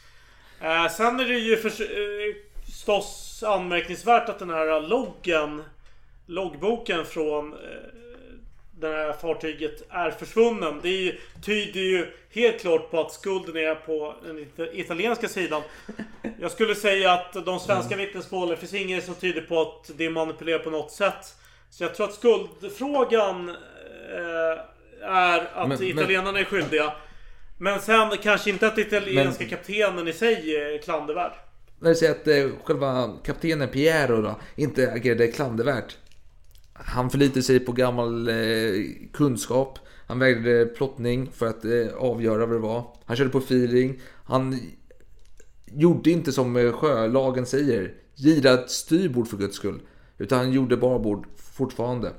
Eh, sen är det ju eh, förstås anmärkningsvärt att den här loggen Loggboken från eh, det här fartyget är försvunnen. Det är ju, tyder ju helt klart på att skulden är på den it- italienska sidan. Jag skulle säga att de svenska vittnesmålen, det finns inget som tyder på att det är manipulerat på något sätt. Så jag tror att skuldfrågan eh, är att Men- men- italienarna är skyldiga. Men sen kanske inte att italienska Men- kaptenen i sig är klandervärd. När du säger att eh, själva kaptenen Piero då inte agerade klandervärt. Han förlitar sig på gammal eh, kunskap. Han vägde plottning för att eh, avgöra vad det var. Han körde på feeling. Han gjorde inte som eh, sjölagen säger. Gira styrbord för guds skull. Utan han gjorde barbord fortfarande.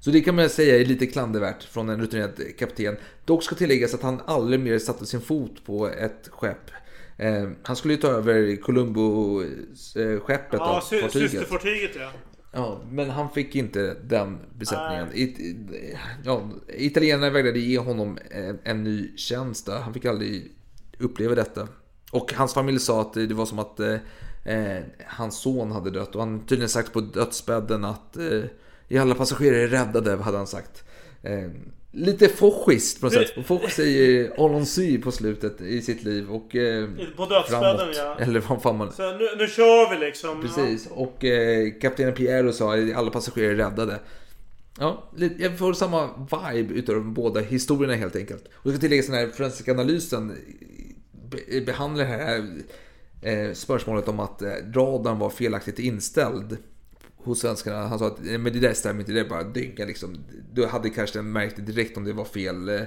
Så det kan man säga är lite klandervärt från en rutinerad kapten. Dock ska tilläggas att han aldrig mer satte sin fot på ett skepp. Eh, han skulle ju ta över Columbo-skeppet Ja, systerfartyget ja. Ja, men han fick inte den besättningen. It, ja, italienarna vägrade ge honom en, en ny tjänst där. Han fick aldrig uppleva detta. Och hans familj sa att det var som att eh, eh, hans son hade dött. Och han tydligen sagt på dödsbädden att eh, alla passagerare är räddade, hade han sagt. Eh, lite foschiskt på något sätt. Foch säger Alonso på slutet i sitt liv. Och, eh, På dödsbädden ja. (laughs) Eller vad fan man... Så nu, nu kör vi liksom. Precis, och eh, kaptenen Piero sa att alla passagerare är räddade. Ja, jag får samma vibe utav de båda historierna helt enkelt. Och jag ska tillägga den här forensiska analysen be- behandlar det här eh, spörsmålet om att eh, radarn var felaktigt inställd hos svenskarna. Han sa att men det där stämmer inte, det är bara dynga liksom. Du hade kanske märkt det direkt om det var fel eh,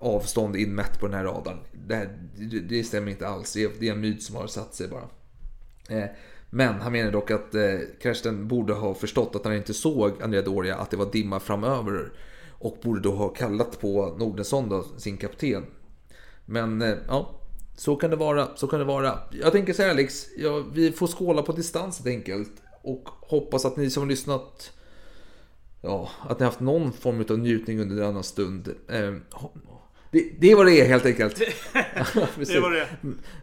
avstånd inmätt på den här radarn. Det, här, det, det stämmer inte alls, det är, det är en myt som har satt sig bara. Eh, Men han menar dock att eh, Karsten borde ha förstått att han inte såg Andrea Doria, att det var dimma framöver. Och borde då ha kallat på Nordensson, då, sin kapten. Men eh, ja, så kan det vara. Så kan det vara. Jag tänker så här Alex, ja, vi får skåla på distans helt enkelt. Och hoppas att ni som har lyssnat, ja, att ni haft någon form av njutning under denna stund. Eh, ho- Det, det var det är helt enkelt. Det var (laughs) det.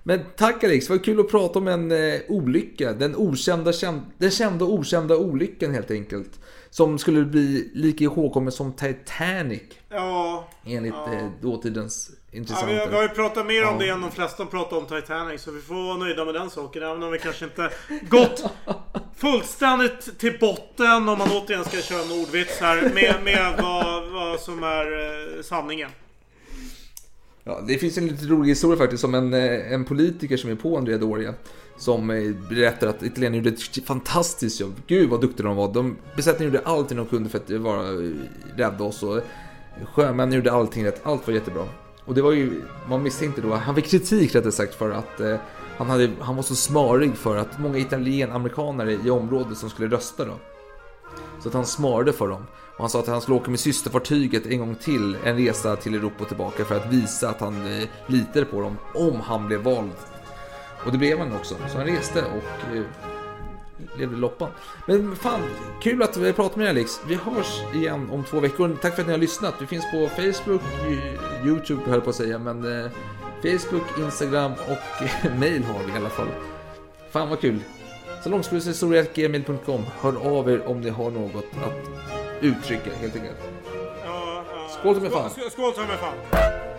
Men tack Alex, var kul att prata om en eh, olycka. Den, okända, känd, den kända och okända olyckan helt enkelt. Som skulle bli lika ihågkommen som Titanic. Ja. Enligt ja. eh, dåtidens Ja, intressanta. vi, har, vi har ju pratat mer om Ja. det än de flesta pratar om Titanic. Så vi får vara nöjda med den saken. Även om vi kanske inte gått fullständigt till botten. Om man återigen ska köra en ordvits här. Med, med vad, vad som är eh, sanningen. Ja, det finns en lite rolig historia faktiskt om en, eh, en politiker som är på Andrea Doria. Som eh, berättar att italienarna gjorde ett fantastiskt jobb. Gud vad duktiga de var. De, besättningen gjorde allting de kunde för att vara rädda oss. Och sjömännen gjorde allting rätt. Allt var jättebra. Och det var ju, man misstänkte då, han fick kritik rättare sagt för att eh, han, hade, han var så smarig för att många italienamerikanare i området som skulle rösta då. Så att han smarade för dem. Och han sa att han skulle åka med systerfartyget en gång till, en resa till Europa och tillbaka för att visa att han eh, litade på dem om han blev vald. Och det blev han också. Så han reste och eh, levde loppan. Men fan, kul att vi pratat med dig Alex. Vi hörs igen om två veckor. Tack för att ni har lyssnat. Vi finns på Facebook, YouTube höll på att säga, men eh, Facebook, Instagram och eh, (laughs) mail har vi i alla fall. Fan vad kul. Salongskursehistorielkemail.com Hör av er om ni har något att uttrycka helt enkelt. Skål som är fan. Skål, skål som är fan.